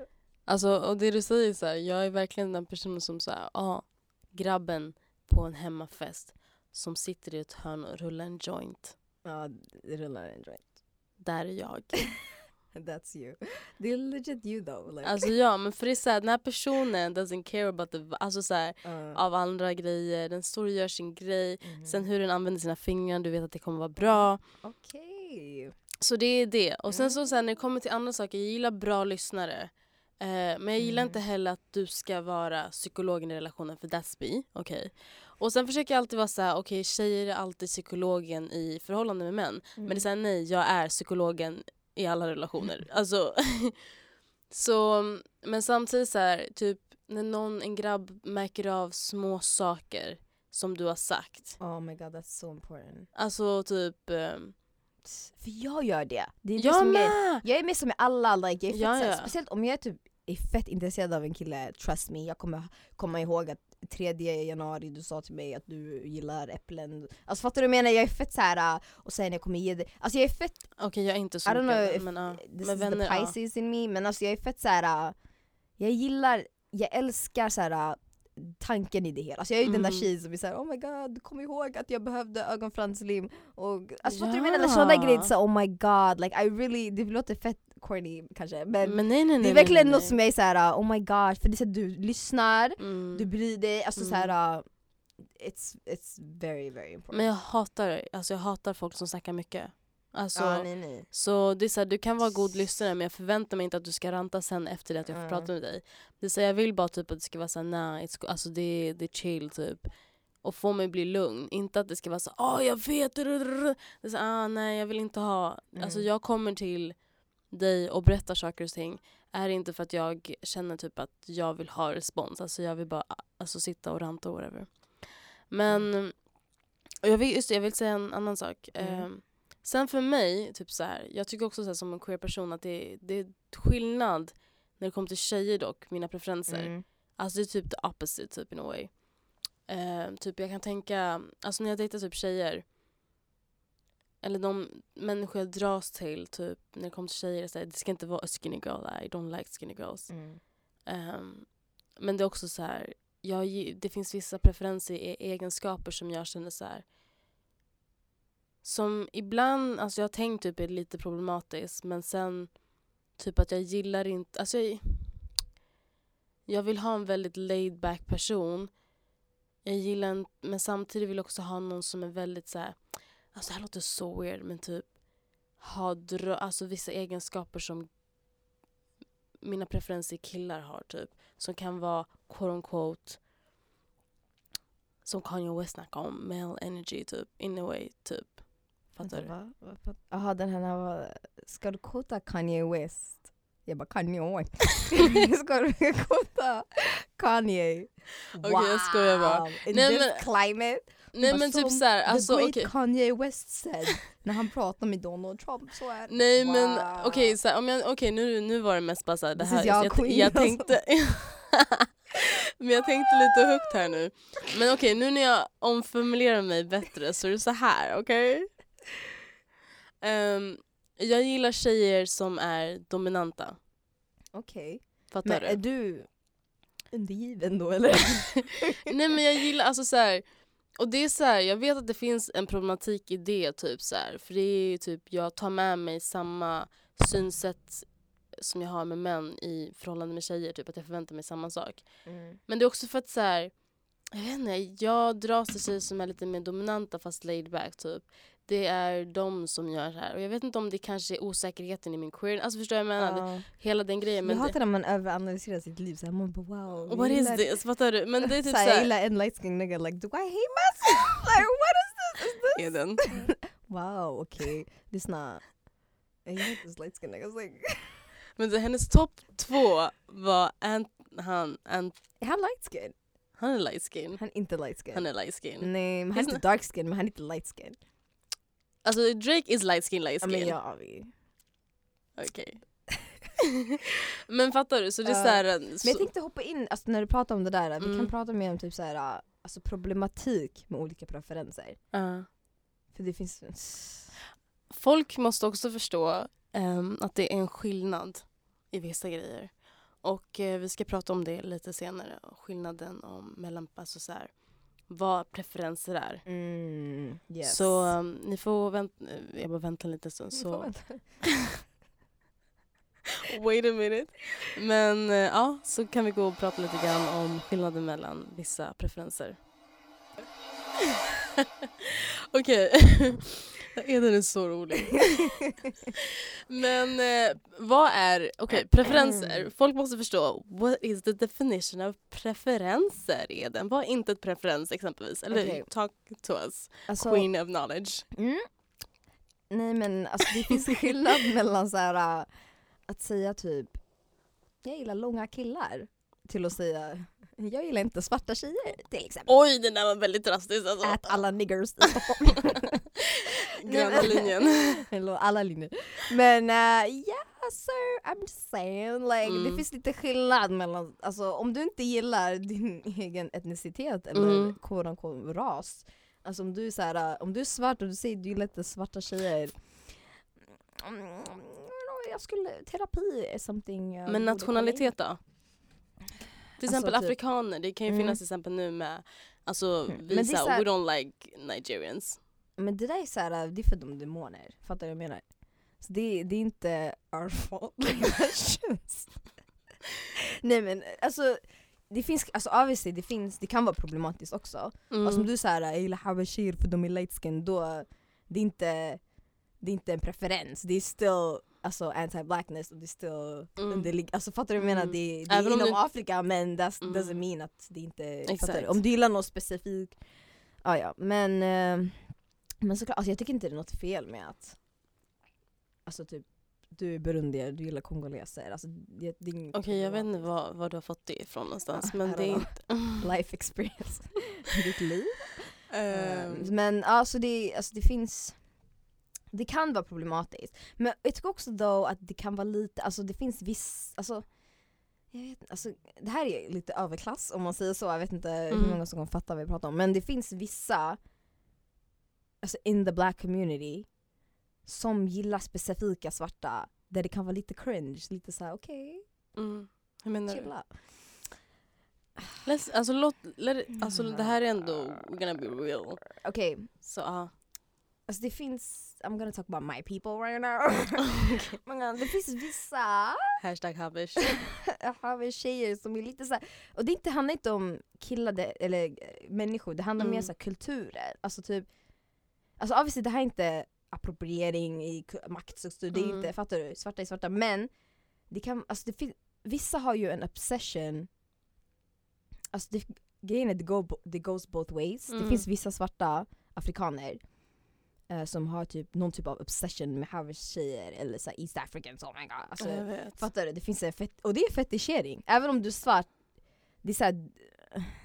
Alltså, och det du säger så här, jag är verkligen den personen som säger, ja, grabben på en hemmafest som sitter i ett hörn och rullar en joint. ja rullar en joint. Där är jag. That's you. Det är legit you though. Like. Alltså ja, men för det är så här, den här personen doesn't care about the, alltså så här, Uh, av andra grejer, den står och gör sin grej. mhm. Sen hur den använder sina fingrar, du vet att det kommer vara bra. Okej. Så det är det. Och sen Mm. så sen när det kommer till andra saker, jag gillar bra lyssnare. Eh, men jag gillar Mm. inte heller att du ska vara psykologen i relationen för that's me. Okej. Och sen försöker jag alltid vara så här: okej tjejer är alltid psykologen i förhållande med män. Men det är såhär nej, jag är psykologen i alla relationer. Alltså, så, men samtidigt så här, typ när någon, en grabb märker av små saker som du har sagt. Oh my god that's so important. Alltså typ, ehm, För jag gör det. det, är det jag är, med! jag är med som med alla, like, jag är Ja, ja. speciellt om jag är typ är fett intresserad av en kille, trust me, jag kommer komma ihåg att 3 januari du sa till mig att du gillar äpplen. Alltså fattar du vad jag menar? Jag är fett såhär, och sen jag kommer ge dig, alltså jag är fett Okej jag är inte så I don't know if men, ja. this is vänner, the. Pisces in me, men alltså jag är fett såhär, jag gillar, jag älskar såhär tanken i det hela. Alltså jag är ju den där Mm. tjejen som är såhär oh my god, kom ihåg att jag behövde ögonfranslim och alltså du Ja. vad jag menar? Sådana grejer, så oh my god, like I really, det låter fett corny kanske men, Men nej nej nej. det är verkligen något som är såhär oh my god, för det är så du lyssnar, Mm. du bryr dig, alltså Mm. såhär uh, it's, it's very very important. Men jag hatar, alltså jag hatar folk som snackar mycket. Alltså, ja, nej, nej. Så det är så här, du kan vara god lyssnare men jag förväntar mig inte att du ska ranta sen efter det att jag får Ja. prata med dig. Det är så här, jag vill bara typ att det ska vara såhär, nah, alltså det, det är chill typ. Och få mig bli lugn. Inte att det ska vara så åh jag vet, rrrr." det är så, ah, nej jag vill inte ha. Alltså Mm. jag kommer till dig och berättar saker och ting. är det inte för att jag känner typ att jag vill ha respons. Alltså jag vill bara alltså, sitta och ranta och whatever. Men och jag, vill, just det, jag vill säga en annan sak. Mm. Eh, sen för mig, typ så här, jag tycker också så här, som en queer person att det, det är skillnad när det kommer till tjejer dock, mina preferenser. Mm. Alltså det är typ the opposite typ in a way. Eh, typ jag kan tänka, alltså när jag dejtar typ tjejer eller de människor jag dras till typ när det kommer till tjejer, så här, det ska inte vara a skinny girl, I don't like skinny girls. Mm. Ehm, men det är också så här, jag, det finns vissa preferenser egenskaper som jag känner så här. Som ibland, alltså jag har tänkt typ är lite problematiskt men sen typ att jag gillar inte, alltså jag, jag vill ha en väldigt laid back person. Jag gillar en, men samtidigt vill jag också ha någon som är väldigt så här. alltså det här låter så weird men typ ha drö- alltså vissa egenskaper som mina preferenser i killar har typ. Som kan vara quote unquote som Kanye West snackar om, male energy typ, in a way typ. Fattar du? Jaha den här var, ska du quota Kanye West? Jag bara Kanye West. ska du quota Kanye? Okej, jag skojar bara. In Nej, this men- climate. Nej Bara men typ såhär, alltså okej. great Kanye West said när han pratade med Donald Trump så är Nej men Wow. okej, så här, om jag, okej nu, nu var det mest bara såhär, det här, jag, queen, jag alltså. tänkte Men jag tänkte lite högt här nu. Men okej, nu när jag omformulerar mig bättre så är det så här, okej? Ehm, jag gillar tjejer som är dominanta. Okej. Fattar Men du? är du undergiven då eller? Nej men jag gillar alltså så här. Och det är så här, jag vet att det finns en problematik i det typ så här, För det är ju typ, jag tar med mig samma synsätt som jag har med män i förhållande med tjejer, typ att jag förväntar mig samma sak. Mm. Men det är också för att så här, jag vet inte, jag dras till tjejer som är lite mer dominanta fast laid back typ. Det är de som gör så här. Och jag vet inte om det kanske är osäkerheten i min queer, alltså förstår jag vad jag menar? Det, Ja. hela den grejen. jag Men hatar det, när man överanalyserar sitt liv såhär, man bara wow. jag what is this? Fattar du? Men det är typ Såhär, jag såhär, gillar en light skin nigga like do I hate myself? like what is this? Is this? Eden. Wow okej, lyssna. Jag gillar this light skin niggas like. Men det, hennes topp två var Ant, han, Ant, Är han light skin? han är light skin. Han är inte light skin. Han är light skin. Nej men han är inte dark skin men han är inte light skin. Alltså Drake is light skin, light Ja skin. men ja vi. Okej. men fattar du? Så det är Ja. såhär... Men jag tänkte hoppa in, alltså när du pratar om det där, vi Mm. kan prata mer om typ så här, alltså problematik med olika preferenser. För det finns... Folk måste också förstå ehm, att det är en skillnad i vissa grejer. Och eh, vi ska prata om det lite senare. Skillnaden om, mellan alltså så här, vad preferenser är. Mm, yes. Så ehm, ni får vänta, jag bara vänta en liten stund. Så. Wait a minute. Men eh, ja, så kan vi gå och prata lite grann om skillnaden mellan vissa preferenser. Okej, Eden är så rolig. Men eh, vad är, okej preferenser. Folk måste förstå, what is the definition of preferenser Eden? Vad är inte ett preferens exempelvis? Eller Okej. talk to us, Alltså, queen of knowledge. Mm. Nej men alltså det finns skillnad mellan så här, äh, att säga typ jag gillar långa killar till att säga jag gillar inte svarta tjejer till exempel. Alltså. Ät alla niggers i Stockholm. Gröna linjen. Alla linjer. Men uh, yeah sir, I'm just saying. Like, Mm. Det finns lite skillnad mellan, alltså om du inte gillar din egen etnicitet eller Mm. unquote ras. Alltså om du är så här, uh, om du är svart och du säger du gillar inte svarta tjejer. Mm, jag skulle, terapi är something Men nationalitet då? Till Alltså, exempel typ- afrikaner, det kan ju Mm. finna till exempel nu med Alltså Mm. vi så här- we don't like Nigerians. Men det där är så här, det är för de demoner. Fattar du vad jag menar? Så det, det är inte our fault. Nej men alltså det finns, alltså obviously det finns, det kan vara problematiskt också. Mm. Alltså om du säger jag gillar habashir för de är light skin, då det är inte, det är inte en preferens. Det är still alltså anti-blackness och det är still Mm. underlig, alltså fattar du vad jag menar? Mm. Det, det är inom du- Afrika men that Mm. doesn't mean att det inte, fattar du? Om du gillar något specifikt, ja ja men, eh, men såklart, alltså jag tycker inte det är något fel med att Alltså typ du är burundier, du gillar kongoleser. Alltså, Okej jag vet inte var, var du har fått det ifrån någonstans Ja, men I det är inte... Life experience. Ditt liv. Um, men alltså det, alltså det finns Det kan vara problematiskt. Men jag tycker också då att det kan vara lite, alltså det finns viss, alltså jag vet inte, alltså det här är lite överklass om man säger så, jag vet inte hur Mm. många som kommer fatta vad vi pratar om. Men det finns vissa, alltså in the black community, som gillar specifika svarta där det kan vara lite cringe, lite såhär okej, mm. Hur menar du? chilla. Let's, alltså, låt, let alltså det här är ändå we're gonna be real. Okej, Så ja. Alltså det finns, I'm gonna talk about my people right now. Men det finns vissa Hashtag habish. har vi tjejer som är lite såhär, och det inte, handlar inte om killar eller eh, människor, det handlar mer Mm. om kulturer. Alltså typ, alltså obviously det här är inte appropriering i maktstruktur, det är Mm. inte, fattar du? Svarta är svarta, men det kan, alltså det vissa har ju en obsession, alltså det, grejen är det, go, det goes both ways. Det Mm. finns vissa svarta afrikaner eh, som har typ någon typ av obsession med Harvard-tjejer eller så East Africans, oh my god. Alltså. Fattar du? Det finns en fet- och det är fetischering. Även om du är svart, det är, så här,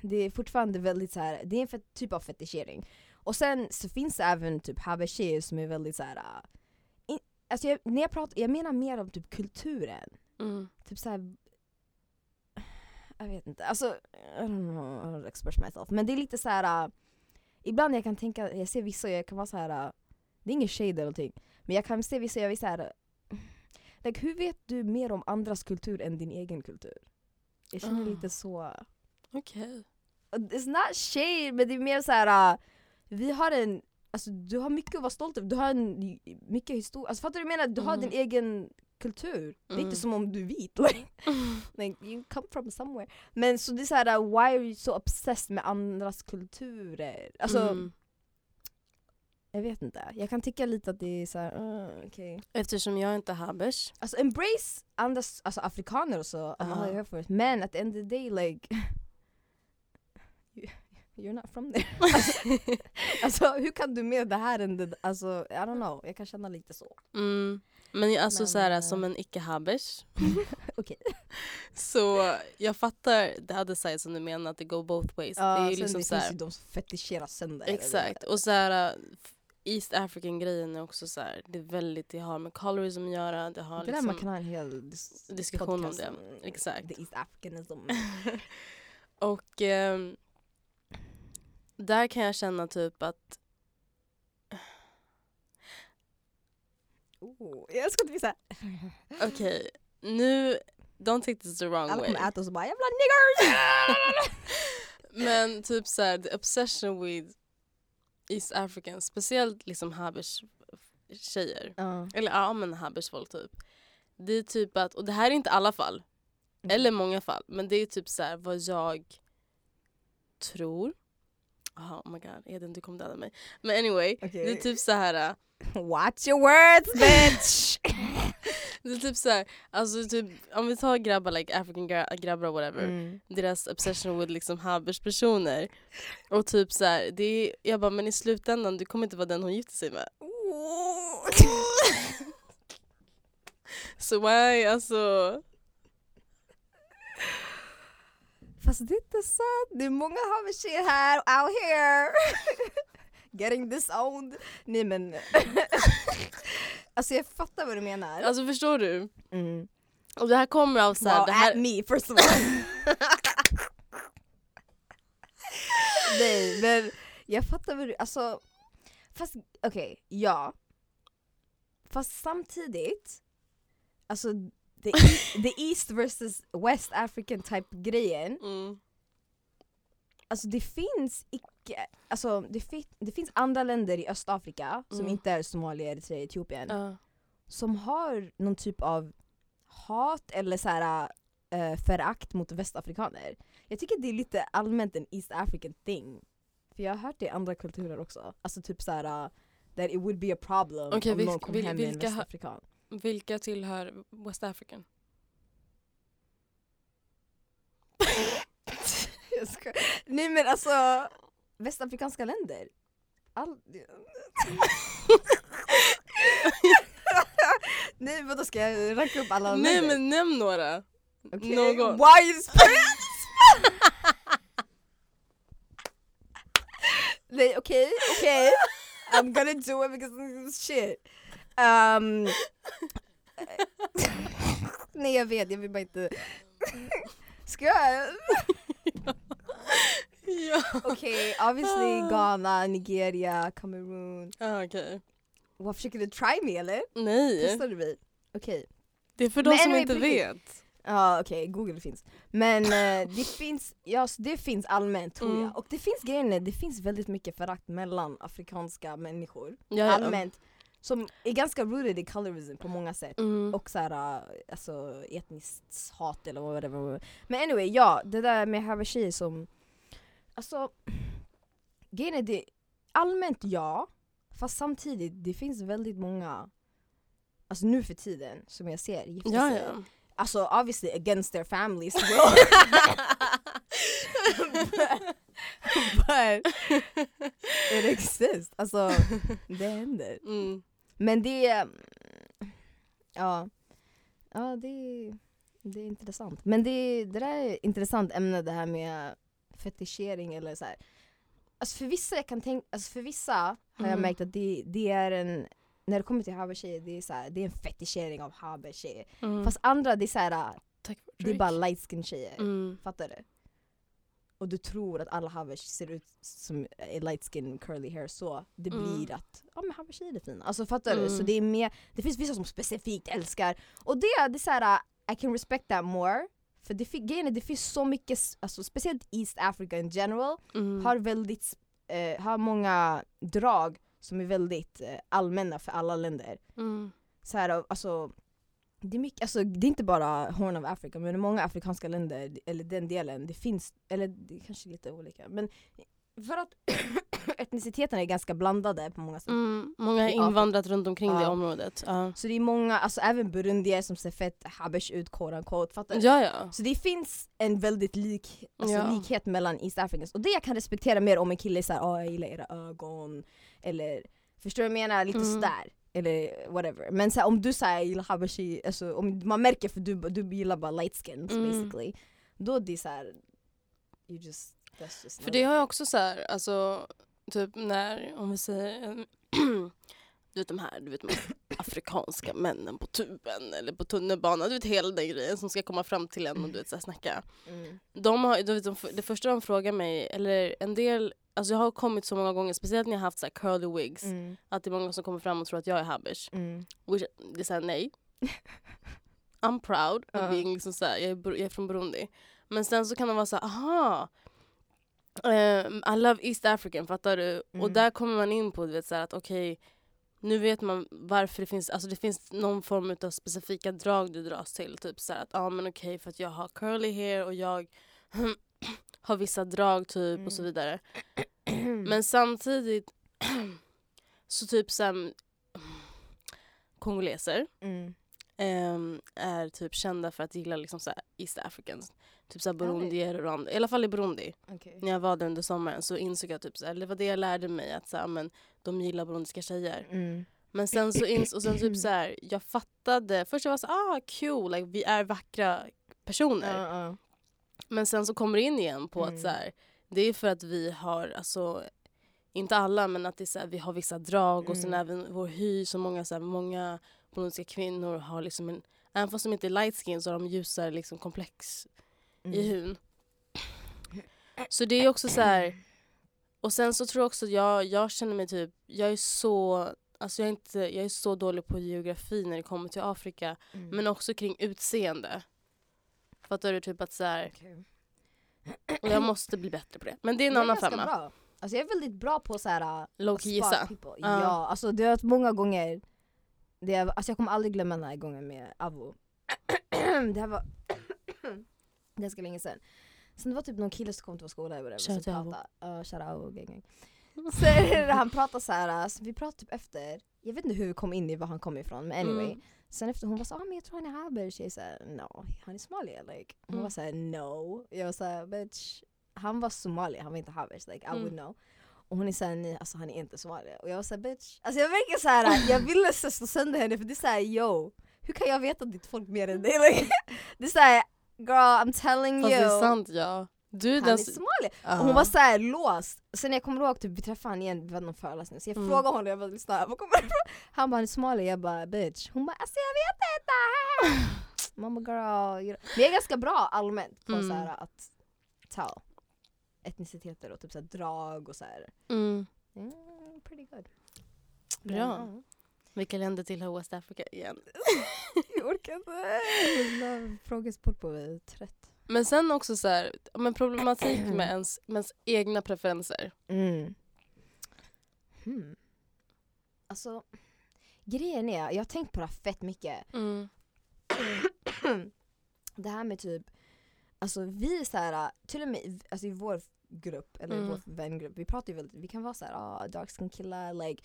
det är fortfarande väldigt så här, det är en typ av fetischering. Och sen så finns det även typ habertjejer som är väldigt så här. äh, In, alltså jag, när jag pratar, jag menar mer om typ kulturen. Mm. Typ så här. Jag vet inte, alltså I don't know how to express myself. Men det är lite så här. äh, ibland jag kan tänka, jag ser vissa och jag kan vara så här. äh, det är ingen shade eller någonting. Men jag kan se vissa och jag vill så här. äh, Like, hur vet du mer om andras kultur än din egen kultur? Jag känner Ah. lite så. Okej. It's not shade men det är mer så här. Vi har en, alltså du har mycket att vara stolt över, du har en, mycket historia, alltså fattar du vad jag menar? Du har Mm. din egen kultur. Det är Mm. inte som om du är vit. Like, like, you come from somewhere. Men så det är så här, uh, why are you so obsessed med andras kulturer? Alltså, Mm. jag vet inte. Jag kan tycka lite att det är så här, uh, okej. Eftersom jag inte är habish. Alltså embrace andra, alltså afrikaner och så, uh förut. Men at the end of the day like You're not from there. alltså hur kan du med det här än alltså I don't know, jag kan känna lite så. Mm. Men alltså Men, så här, eh, som en icke-habish. Okej. Så jag fattar det other side som du menar att det go both ways. det är ju liksom det så här, finns ju de som fetischerar sönder. Exakt. Och så här, East African grejen är också så här, det är väldigt, det har med colorism att göra. Det har Det där liksom, man kan ha en hel dis- diskussion om det. Exakt. The East Africanism. Och ehm, där kan jag känna typ att oh, jag älskar att vi såhär, okej, nu, don't take this the wrong alla way. kommer äta oss och bara jävla niggers! Men typ så här, the obsession with East Africans, speciellt liksom habish tjejer. Ja. Eller ja men habish folk typ. Det är typ att, och det här är inte alla fall, Mm. eller många fall, men det är typ så här vad jag tror. Oh my god, Eden du kommer döda mig. Men anyway, Okej. det är typ så här. Watch your words bitch! Det är typ så här, alltså typ, om vi tar grabbar, like African gra- grabbar or whatever. Mm. Deras obsession with liksom habish personer. Och typ så här, det är, jag bara men i slutändan du kommer inte vara den hon gifter sig med. Så why alltså. Fast det är inte sant, det är många havertjejer här, out here! Getting disowned. Nej men... alltså jag fattar vad du menar. Alltså förstår du? Mm. Och det här kommer av så här, Wow, det här, at me first of all. Nej men jag fattar vad du, alltså Fast okej, ja Fast samtidigt Alltså the, e- the East versus West African type grejen mm, Alltså det finns icke, alltså det, fi, det finns andra länder i Östafrika som Mm. inte är Somalia, Eritrea, Etiopien ja. som har någon typ av hat eller så här, eh, förakt mot västafrikaner. Jag tycker det är lite allmänt en East African thing. För jag har hört det i andra kulturer också. Alltså typ så här, uh, that it would be a problem Okej, om någon kom vil- hem med en västafrikan. Vilka tillhör West African? Jag skojar. Nej men alltså, västafrikanska länder. All... Nej vadå ska jag ranka upp alla Nej länder? men nämn några. Okej, någon. Widespread! Nej okej, okej. I'm gonna do it because shit. Um, nej jag vet, jag vill bara inte... Ska jag? ja. Okej, obviously Ghana, Nigeria, Cameroon. Ah, okej. Vad försöker du try me eller? Nej, Testar du mig? Okej. det är för de Men som anyway, inte vet. Ja okej, google finns. Men eh, det finns, ja det finns allmänt tror Mm. jag. Och det finns grejen är, det finns väldigt mycket förakt mellan afrikanska människor. Ja, ja. Som är ganska rooted i colorism på många sätt. Mm. Och såhär, uh, alltså etniskt hat eller whatever. Men anyway, ja det där med hawashi som, alltså grejen är det, allmänt ja, fast samtidigt det finns väldigt många, alltså nu för tiden som jag ser gifta ja, sig. ja. Alltså obviously against their families will. but it exists. Alltså det händer. Mm. Men det. Ja. Ja det, det är intressant. Men det, det där är ett intressant ämne det här med fetischering eller så här. Alltså för vissa jag kan tänka, alltså för vissa har jag Mm. märkt att det, det är en när det kommer till habertjejer, det är, så här, det är en fetischering av habertjejer. Mm. Fast andra, det är så här, det är bara light skin tjejer. Mm. Fattar du? Och du tror att alla havers ser ut som light skin curly hair så det Mm. blir att ja men havers är fina. Alltså fattar du? Mm. Så det är mer, det finns vissa som specifikt älskar och det, det är såhär I can respect that more för det, grejen är, det finns så mycket, alltså speciellt East Africa in general Mm. har väldigt, eh, har många drag som är väldigt eh, allmänna för alla länder Mm. så här, alltså, det, är mycket, alltså, det är inte bara Horn of Africa men i många afrikanska länder, eller den delen, det finns, eller det är kanske lite olika men för att etniciteterna är ganska blandade på många sätt Mm. Många har invandrat runt omkring det Ja. området. Ja. Så det är många, alltså även burundier som ser fett habesh ut quote unquote, fattar du? ja, ja. Så det finns en väldigt lik, alltså likhet mellan East Africans och det jag kan respektera mer om en kille är såhär åh jag gillar era ögon eller förstår du vad jag menar? Lite Mm. sådär eller whatever. Men så här, om du säger gillar habashi, alltså, om man märker för du, du gillar bara light skins Mm. basically då är det såhär you just, just För det har jag också så här, alltså typ när, om vi säger, du vet de här, du vet de här afrikanska männen på tuben eller på tunnelbanan, du vet hela den grejen som ska komma fram till en och du vet så här, snacka. mm. De har, du vet, de, det första de frågar mig, eller en del, alltså jag har kommit så många gånger, speciellt när jag har haft så här curly wigs, Mm. att det är många som kommer fram och tror att jag är habish. Mm. Which, det är såhär nej. I'm proud of being liksom såhär, jag, är, jag är från Burundi. Men sen så kan de vara såhär, aha. ehm, I love East African, fattar du? Och Mm. där kommer man in på du vet, såhär, att okej, nu vet man varför det finns, alltså det finns någon form av specifika drag du dras till. Typ såhär att, ja ah, men okej för att jag har curly hair och jag har vissa drag typ och så Mm. vidare. Men samtidigt så typ sen kongoleser Mm. Ehm, är typ kända för att gilla liksom så East Africans. Typ så här burundier och Rwanda. I alla fall i Burundi. Okej. När jag var där under sommaren så insåg jag typ så här, det var det jag lärde mig att så här, men de gillar burundiska tjejer. Mm. Men sen så ins och sen typ så här, jag fattade, först jag var så ah kul, like, vi är vackra personer. Ja, ja. Men sen så kommer det in igen på Mm. att så här, det är för att vi har, alltså inte alla men att det är så här, vi har vissa drag och sen Mm. även vår hy så många, så här, många burundiska kvinnor har liksom en, även fast de inte är light skin så har de ljusare liksom komplex i Mm. hyn. Så det är också så här, och sen så tror jag också att jag, jag känner mig typ, jag är så Alltså jag är, inte, jag är så dålig på geografi när det kommer till Afrika Mm. men också kring utseende. Fattar du? Typ att så här, och jag måste bli bättre på det. Men det är en Jag annan femma. Bra. Alltså jag är väldigt bra på så här Low key gissa. Ja. Ja, alltså det har varit många gånger det alltså jag kommer aldrig glömma den här gången med Avo. det här var ganska länge sedan. Sen det var typ någon kille som kom till vår skola Shout så pratade, uh, shout out gang gang. Så han pratade så här, så vi pratade typ efter, jag vet inte hur vi kom in i var han kom ifrån men anyway. Mm. Sen efter hon var så ah, men jag tror han är habish, jag såhär no, han är somalier like. Hon Mm. var såhär no. Jag var såhär bitch, han var somalier, han var inte habish like I Mm. would know. Och hon är såhär, nej alltså han är inte somalier. Och jag var såhär bitch, alltså jag verkar såhär, jag ville slå sönder henne för det är såhär yo, hur kan jag veta ditt folk mer än dig? Like, det är såhär girl I'm telling Fast you. det är sant ja. Du Han är somalier. Ja. Och hon var såhär låst. Sen jag kommer ihåg, typ, vi träffade honom igen, vi hade någon föreläsning, så jag Mm. frågade honom, jag bara lyssna, vad kommer ifrån? Han bara han är somalier, jag bara bitch. Hon bara alltså jag vet inte. Mamma girl. Men jag är ganska bra allmänt på Mm. så här, att tell etniciteter och typ så här, drag och så här. Mm. Mm, pretty good. Bra. Men, Vilka länder tillhör West Africa igen? ja, jag orkar inte. Frågesport på vi trött. Men sen också så här, men problematik med ens, med ens egna preferenser. Mm. Hmm. Alltså, grejen är, jag har tänkt på det här fett mycket. Mm. det här med typ, alltså vi så här, till och med alltså i vår grupp, eller Mm. vår vängrupp, vi pratar ju väldigt, vi kan vara såhär, ah, dark skin killar, like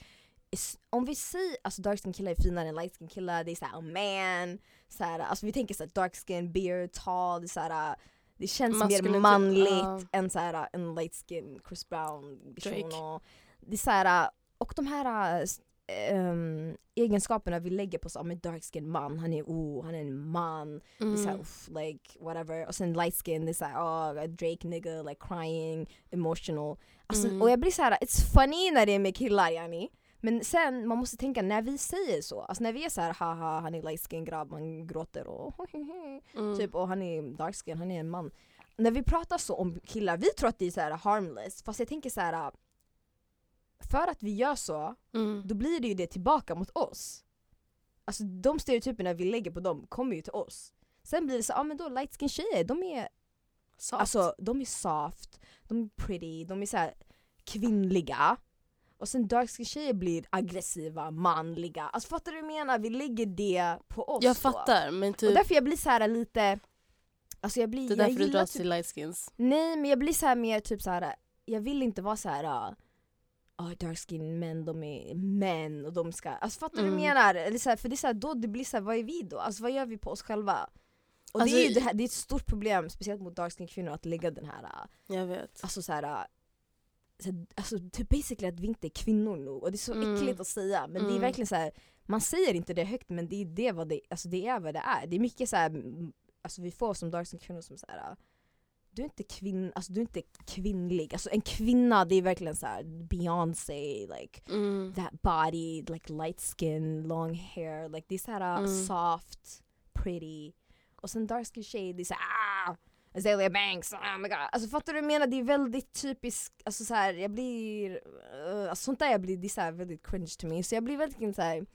is, om vi säger alltså dark skin killar är finare än light skin killar, det är såhär, oh man, så här, alltså vi tänker såhär dark skin, beard, tall, det är såhär det känns mer Maskulinitet, manligt ja. än såhär en light skin Chris Brown person det är såhär, och de här ehm, egenskaperna vi lägger på så, ah, men dark skin man, han är oh, han är en man det är såhär, Mm. uff, like whatever. Och sen light skin, det är såhär, oh, a Drake nigga, like crying, emotional. Alltså, Mm. Och jag blir såhär, it's funny när det är med killar yani. Men sen, man måste tänka när vi säger så, alltså när vi är såhär haha han är light skin grabb, han gråter och Mm. typ och han är dark skin, han är en man. När vi pratar så om killar, vi tror att det är såhär harmless, fast jag tänker såhär för att vi gör så, Mm. då blir det ju det tillbaka mot oss. Alltså de stereotyperna vi lägger på dem kommer ju till oss. Sen blir det så, ja ah, men då light skin tjejer, de är, Soft. alltså, de är soft, de är pretty, de är så här kvinnliga. Och sen dark skin tjejer blir aggressiva, manliga. Alltså fattar du vad jag menar? Vi lägger det på oss jag då. fattar men Och typ, därför jag blir så här lite, alltså jag blir, det är jag därför du gillar dras typ till light skins. Nej men jag blir så här mer typ så här. jag vill inte vara så här. ah, ah, dark skin män, de är män och de ska, alltså fattar du vad Mm. jag menar? Eller så här, för det är så här, då det blir så här, vad är vi då? Alltså vad gör vi på oss själva? Och Alltså, det är ju det, här, det är ett stort problem, speciellt mot dark skin kvinnor, att lägga den här, ah, Jag vet. alltså så här, ah, så alltså typ basically att vi inte är kvinnor nog, och det är så Mm. äckligt att säga men det är Mm. verkligen så här. man säger inte det högt men det är det vad det, alltså det är vad det är. Det är mycket så här, mm, alltså vi får som dark skin kvinnor som så här. Du är inte kvinn, alltså du är inte kvinnlig, alltså en kvinna det är verkligen så här Beyoncé, like Mm. that body, like light skin, long hair, like det är såhär Mm. soft, pretty. Och sen dark skin tjej, det är såhär ah! Azalea Banks, oh my god. Alltså fattar du vad jag menar? Det är väldigt typiskt, alltså så här, jag blir, uh, alltså sånt där jag blir, det är så här väldigt cringe to me. Så jag blir väldigt såhär,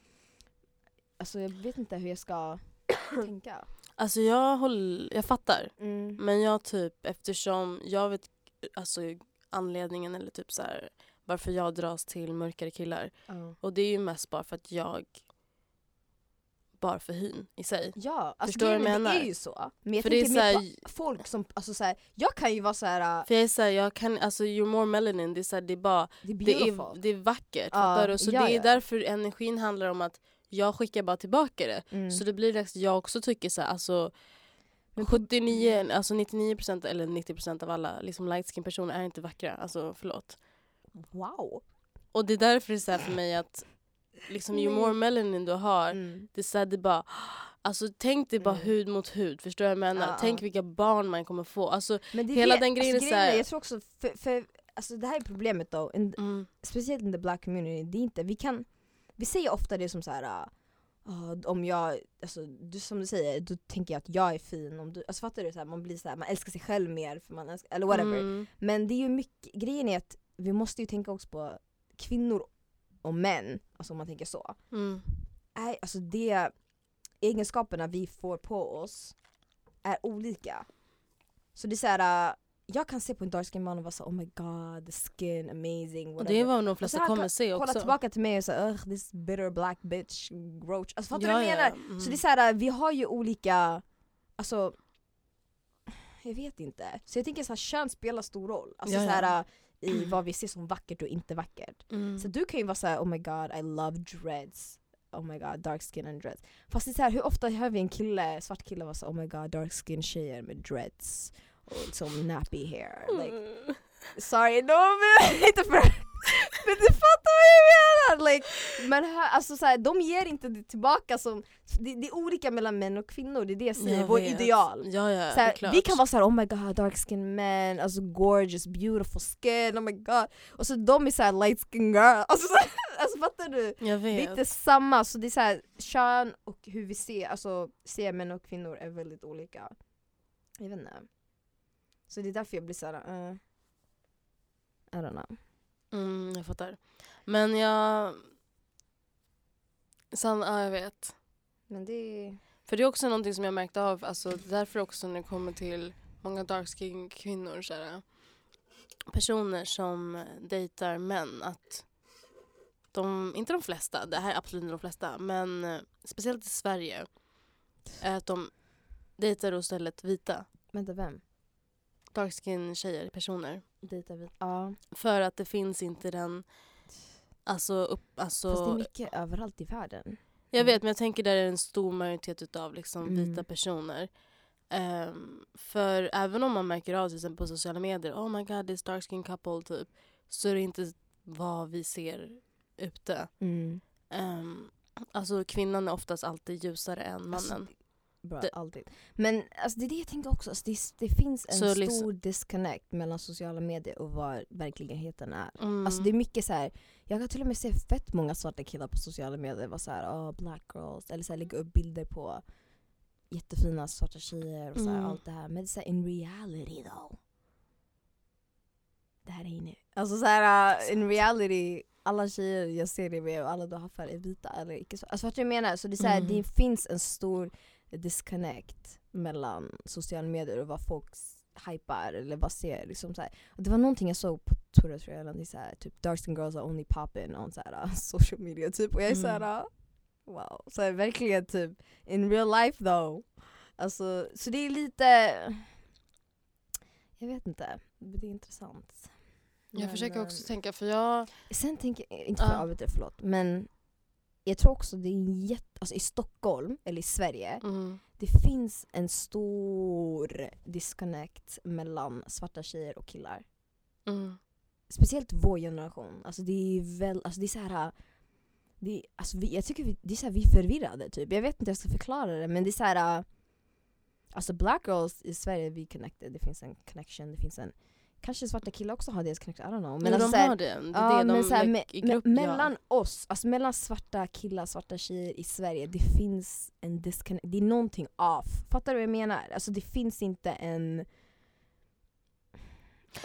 alltså jag vet inte hur jag ska tänka. Alltså jag, håller, jag fattar. Mm. Men jag typ, eftersom jag vet alltså, anledningen eller typ så här, varför jag dras till mörkare killar. Ja. Och det är ju mest bara för att jag bara för hyn i sig. Ja, alltså Förstår du vad jag är, det är menar? ju så. Men jag För det är tänker mer så här- på folk som, alltså så här, jag kan ju vara såhär, För jag är såhär, jag kan, alltså you're more melanin, det är, så här, det är bara, det är det är, det är vackert. Ja, fattar du? Så ja, det är ja. därför energin handlar om att jag skickar bara tillbaka det. Mm. Så det blir det att jag också tycker så här, alltså Men på- 79, alltså 99% eller 90% av alla liksom light skin personer är inte vackra. Alltså förlåt. Wow. Och det är därför det är så här för mig att liksom ju more melanin du har, Mm. det är så här, det bara Alltså tänk dig bara Mm. hud mot hud, förstår du vad jag menar? Ja, Tänk vilka barn man kommer få. Alltså, Men det Hela det, den grejen alltså, är så här- Jag tror också, för, för alltså, det här är problemet då, in, mm, speciellt in the black community, det är inte, vi kan, vi säger ofta det som så här. ah, om jag, alltså, du, som du säger, då tänker jag att jag är fin. Om du, alltså fattar du? Så här, man blir så här, man älskar sig själv mer, för man älskar, eller whatever. mm, Men det är ju mycket, grejen är att vi måste ju tänka också på kvinnor och män, alltså om man tänker så. mm, Nej, alltså det, egenskaperna vi får på oss är olika. Så det är såhär, jag kan se på en dark skin man och vara så oh my god, the skin, amazing, whatever. det är vad de flesta så här kommer se Kolla också. tillbaka till mig och säga ugh this bitter black bitch, roach. Alltså fattar du vad Ja, jag ja, menar? mm. Så det är såhär, vi har ju olika, alltså jag vet inte. Så jag tänker såhär, kön spelar stor roll. Alltså Ja, ja. såhär i vad vi ser som vackert och inte vackert. Mm. Så du kan ju vara såhär, oh my god I love dreads. Oh my god, dark skin and dreads. Fast det är såhär, hur ofta hör vi en kille, svart kille vara så oh my god, dark skin tjejer med dreads. Och liksom nappy hair. Like, Mm. sorry, no men inte för... Men du fattar vad jag menar! Like, men här, alltså, så här, de ger inte det tillbaka som, det, det är olika mellan män och kvinnor, det är det jag säger, vår ideal. Ja, ja, Så här, vi kan vara såhär oh my god dark skin men, alltså gorgeous, beautiful skin, oh my god. Och så de är såhär light skin girl, alltså, så här, alltså fattar du? Det är inte samma, så det är såhär kön och hur vi ser, alltså, ser män och kvinnor är väldigt olika. Jag vet inte. Så det är därför jag blir såhär, uh, I don't know. Mm, jag fattar. Men jag... San, ja, jag vet. Men det. För det är också någonting som jag märkt av, alltså därför också när det kommer till många dark skin kvinnor, så här, personer som dejtar män, att de, inte de flesta, det här är absolut inte de flesta, men eh, speciellt i Sverige, är att de dejtar då istället vita Vänta vem? Dark skin tjejer, personer. Dejtar vi? Ja. För att det finns inte den, alltså, upp, alltså Fast det är mycket överallt i världen. Jag vet, men jag tänker där är en stor majoritet utav liksom Mm. vita personer. Ehm, för även om man märker av till exempel på sociala medier, oh my god, this dark skin couple typ, så är det inte vad vi ser ute. Mm. Um, alltså kvinnan är oftast alltid ljusare än Alltså, mannen. Bra, Det- alltid. Men alltså, det är det jag tänker också, alltså, det, det finns en Så stor liksom- disconnect mellan sociala medier och vad verkligheten är. Mm. Alltså det är mycket så här. jag kan till och med se fett många svarta killar på sociala medier vara såhär oh, black girls, eller så här, lägga upp bilder på jättefina svarta tjejer och så här, Mm. allt det här. Men det är så här, in reality though. Det här är inne. Alltså såhär uh, in reality, alla tjejer jag ser det med och alla du har för är vita eller icke svarta. Alltså vad jag menar, så det, är så här, Mm. det finns en stor disconnect mellan sociala medier och vad folk hypar eller vad ser. Liksom så här. Och det var någonting jag såg på Twitter tror jag, eller så här, typ dark skin girls are only popping on så här, uh, social media typ. Och jag är Mm. såhär, uh, wow. Så här, verkligen typ, in real life though. Alltså, så det är lite, jag vet inte, det är intressant. jag Men, försöker också eh, tänka, för jag... Sen tänker jag, inte för att Ja. avbryta förlåt, men jag tror också det är en jätte, alltså i Stockholm, eller i Sverige, Mm, det finns en stor disconnect mellan svarta tjejer och killar. mm, Speciellt vår generation. Alltså det är väl, alltså det är så här. Det alltså vi, jag tycker vi, det är så här, vi är förvirrade typ. Jag vet inte hur jag ska förklara det men det är så här. Alltså black girls i Sverige, vi connected. Det finns en connection, det finns en Kanske svarta killar också har deras connection, I don't know. men alltså, de har det. Det är Ja, det men de så här, like, me, i me, grupp, mellan ja. oss, alltså mellan svarta killar, svarta tjejer i Sverige, det finns en disconnect, det är någonting off. Fattar du vad jag menar? Alltså det finns inte en...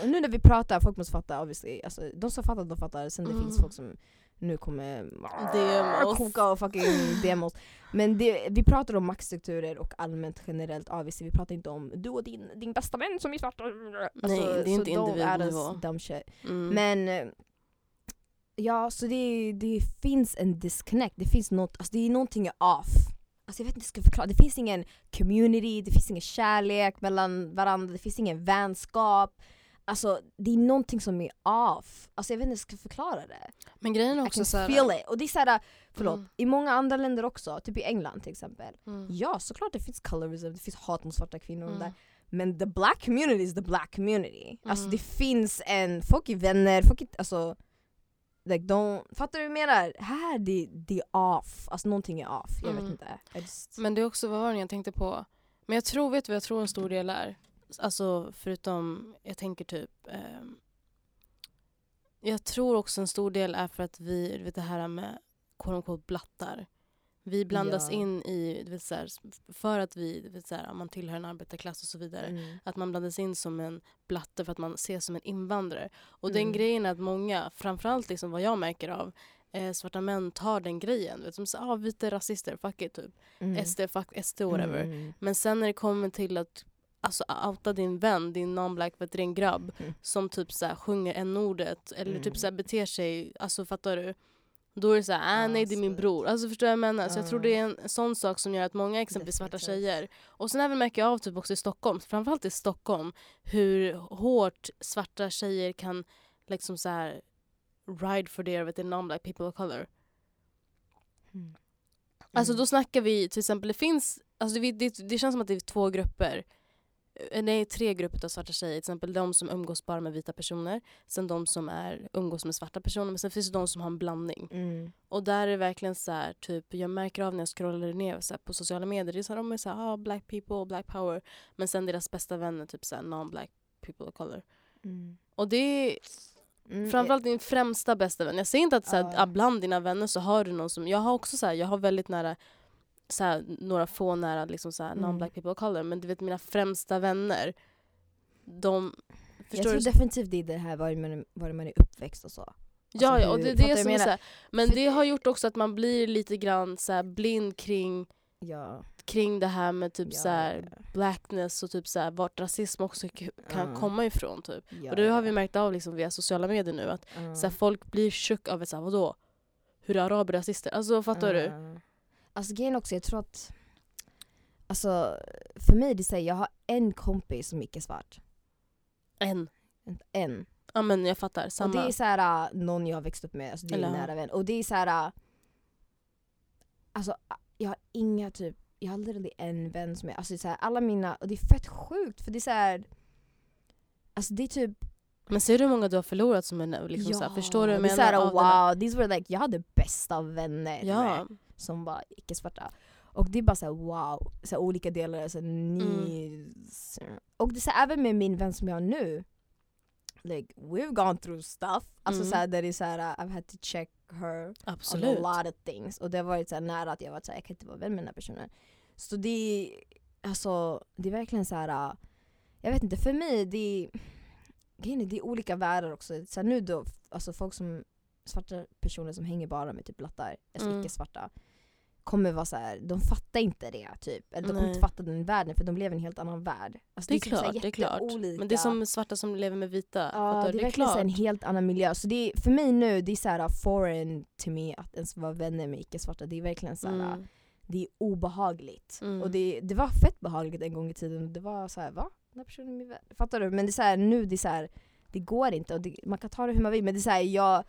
Och nu när vi pratar, folk måste fatta obviously, alltså, de som fattar de fattar, sen det Mm. finns folk som nu kommer oss. koka och fucking DM oss. Men det, vi pratar om maktstrukturer och allmänt generellt obviously, vi pratar inte om du och din, din bästa vän som är svart. Alltså, Nej, det är inte individnivå. dumb shit. Mm. Men eh, ja, så det, det finns en disconnect, det finns något, alltså det är någonting off. Alltså jag vet inte hur jag ska förklara, det finns ingen community, det finns ingen kärlek mellan varandra, det finns ingen vänskap. Alltså det är någonting som är off. Alltså jag vet inte hur jag ska förklara det. Men grejen är också can så här, feel it. Och det är såhär, förlåt, Mm. i många andra länder också, typ i England till exempel. Mm. Ja såklart det finns colorism, det finns hat mot svarta kvinnor och Mm. där. Men the black community is the black community. Alltså Mm. det finns en, folk är vänner, folk är, alltså like don't, fattar du vad jag menar? Här det, det är off, alltså någonting är off, jag vet Mm. inte. Just, Men det är också, vad var det jag tänkte på? Men jag tror, vet du vad jag tror en stor del är? Alltså förutom, jag tänker typ ehm, Jag tror också en stor del är för att vi, du vet det här med quote unquote blattar. Vi blandas Ja. in i, du vet, så här, för att vi, du vet, så här, om man tillhör en arbetarklass och så vidare. mm. Att man blandas in som en blatte för att man ses som en invandrare. Och Mm. den grejen är att många, framförallt liksom vad jag märker av, eh, svarta män tar den grejen. Vet, som säger ah, vita rasister, fuck it typ. Mm. SD, fuck SD, whatever. Mm. Men sen när det kommer till att alltså, outa din vän, din non-black, vet du, din grabb Mm. som typ så här, sjunger n-ordet eller Mm. typ så här, beter sig, alltså fattar du? Då är det så här, ah, nej det är min bror. Alltså förstår jag vad jag menar? Så jag tror det är en sån sak som gör att många exempelvis svarta tjejer och sen även märker jag av typ också i Stockholm, framförallt i Stockholm, hur hårt svarta tjejer kan liksom så här ride for their vet du, non-black people of color. Mm. Alltså Mm. då snackar vi till exempel, det finns, alltså det, det, det känns som att det är två grupper. Eh, nej, tre grupper av svarta tjejer. Till exempel de som umgås bara med vita personer. Sen de som är, umgås med svarta personer. Men sen finns det de som har en blandning. Mm. Och där är det verkligen så här, typ, jag märker av när jag scrollar ner så här, på sociala medier, det är så här, de är så här, ah, black people, black power. Men sen deras bästa vänner, typ så här, non-black people of color. Mm. Och det är Mm, framförallt din främsta bästa vän. Jag säger inte att så här, ah, bland dina vänner så har du någon som, jag har också så här, jag har väldigt nära så några få nära liksom så Mm. non-black people of color. Men du vet mina främsta vänner, de... Jag tror du? definitivt det är det här var man, var man är uppväxt och så. Ja, Alltså, ja och hur- det är det som är jag så här, Men För- det har gjort också att man blir lite grann så blind kring, Ja. kring det här med typ ja, så blackness och typ så här, vart rasism också kan Ja. komma ifrån. Typ. ja, Och det har vi märkt av liksom via sociala medier nu. Att Ja. så folk blir chock av ett så här, vadå? Hur är araber rasister? Alltså fattar du? Ja. Alltså grejen också, jag tror att Alltså för mig det säger jag har en kompis som inte är svart. En. En. Ja men jag fattar, Och det samma. är så här, äh, någon jag har växt upp med, alltså det är en nära vän. Och det är så här. äh, Alltså äh, jag har inga typ, jag har aldrig en vän som är, alltså det är så här, alla mina, och det är fett sjukt för det är så här. Alltså det är typ Men ser du hur många du har förlorat som är liksom så här, förstår du vad jag så menar? Av den här- wow, these were like, jag hade bästa vänner Ja, som var icke-svarta. Och det är bara så här, wow, så här, olika delar, så här, Mm. ni... Och det är så här, även med min vän som jag har nu, like we've gone through stuff. Alltså Mm. så här, där det är så här, uh, I've had to check her absolut. on a lot of things. Och det har varit så här nära att jag varit så här, jag kan inte vara vän med den här personen. Så det är, alltså, det är verkligen så här. uh, jag vet inte, för mig det är, grejen är, det är olika världar också. Så här, nu då, alltså folk som, svarta personer som hänger bara med typ blattar, alltså Mm. icke-svarta, kommer vara så här, de fattar inte det typ. Eller de kommer inte fatta den världen för de lever i en helt annan värld. Alltså, Det är typ så här klart, det är klart. Men det är som svarta som lever med vita. Ja, det du? är verkligen här en klart. helt annan miljö. Så det är, för mig nu, det är så här foreign to me att ens vara vänner med icke-svarta. Det är verkligen så här, Mm. det är obehagligt. Mm. Och det, det var fett behagligt en gång i tiden. Det var så här, va? Den här personen är min vän. Fattar du? Men det är så här, nu, det är så här, det går inte. Och det, man kan ta det hur man vill. Men det är så här, jag,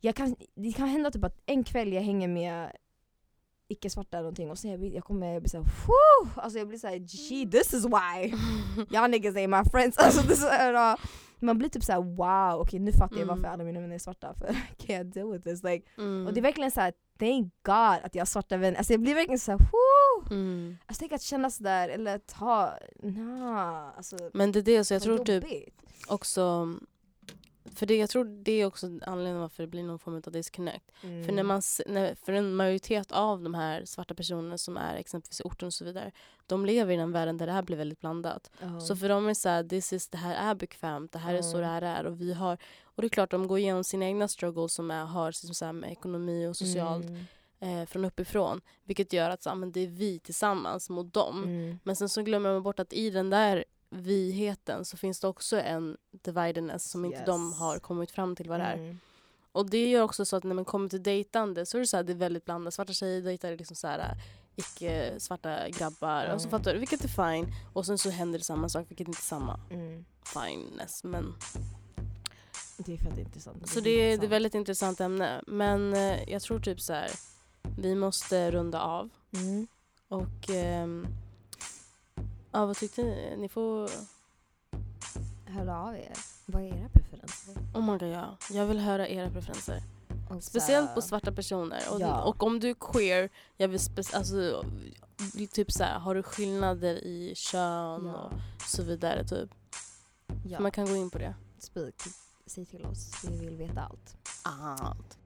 jag kan, det kan hända typ att en kväll jag hänger med icke-svarta eller någonting och sen jag, jag kommer jag blir såhär Whew! Alltså jag blir såhär gee this is why y'all niggas ain't my friends. Alltså det är så här, uh, man blir typ såhär wow, okej nu fattar jag Mm. varför alla mina vänner är svarta för I can't deal with this. Like, Mm. Och det är verkligen såhär thank god att jag har svarta vänner. Alltså jag blir verkligen såhär whew! mm. Alltså tänk att känna sådär eller att ha, nah, alltså Men det är det, så jag tror typ jobbigt. också för det, jag tror det är också anledningen varför det blir någon form av disconnect. Mm. För, när man, s- när, för en majoritet av de här svarta personerna som är exempelvis i orten och så vidare, de lever i den världen där det här blir väldigt blandat. Ja. Så för dem är det så här, this is, det här är bekvämt, det här är så det här är. Och, vi har, och det är klart, de går igenom sina egna struggles som är, har liksom så här med ekonomi och socialt Mm. eh, från uppifrån. Vilket gör att så, men det är vi tillsammans mot dem. Mm. Men sen så glömmer man bort att i den där viheten så finns det också en dividedness som inte de Yes. har kommit fram till vad det är. Mm. Och det gör också så att när man kommer till dejtande så är det, så här, det är väldigt blandat. Svarta tjejer dejtar liksom så här, icke-svarta grabbar. Och så Mm. fattar du, vilket är fine. Och sen så händer det samma sak, vilket inte är samma Mm. fineness. Men, Det är fett intressant. så det, är- det är ett väldigt intressant ämne. Men eh, jag tror typ så här, vi måste runda av. Mm. Och ehm, ja, vad tyckte ni? Ni får... Hör av er. Vad är era preferenser? Oh my god, ja. Jag vill höra era preferenser. Och Speciellt så på svarta personer. Och, Ja. och om du är queer, jag vill spe- alltså, typ så här, har du skillnader i kön Ja. och så vidare. Typ. Ja. Man kan gå in på det. Speak. Säg till oss. Vi vill veta allt. Allt.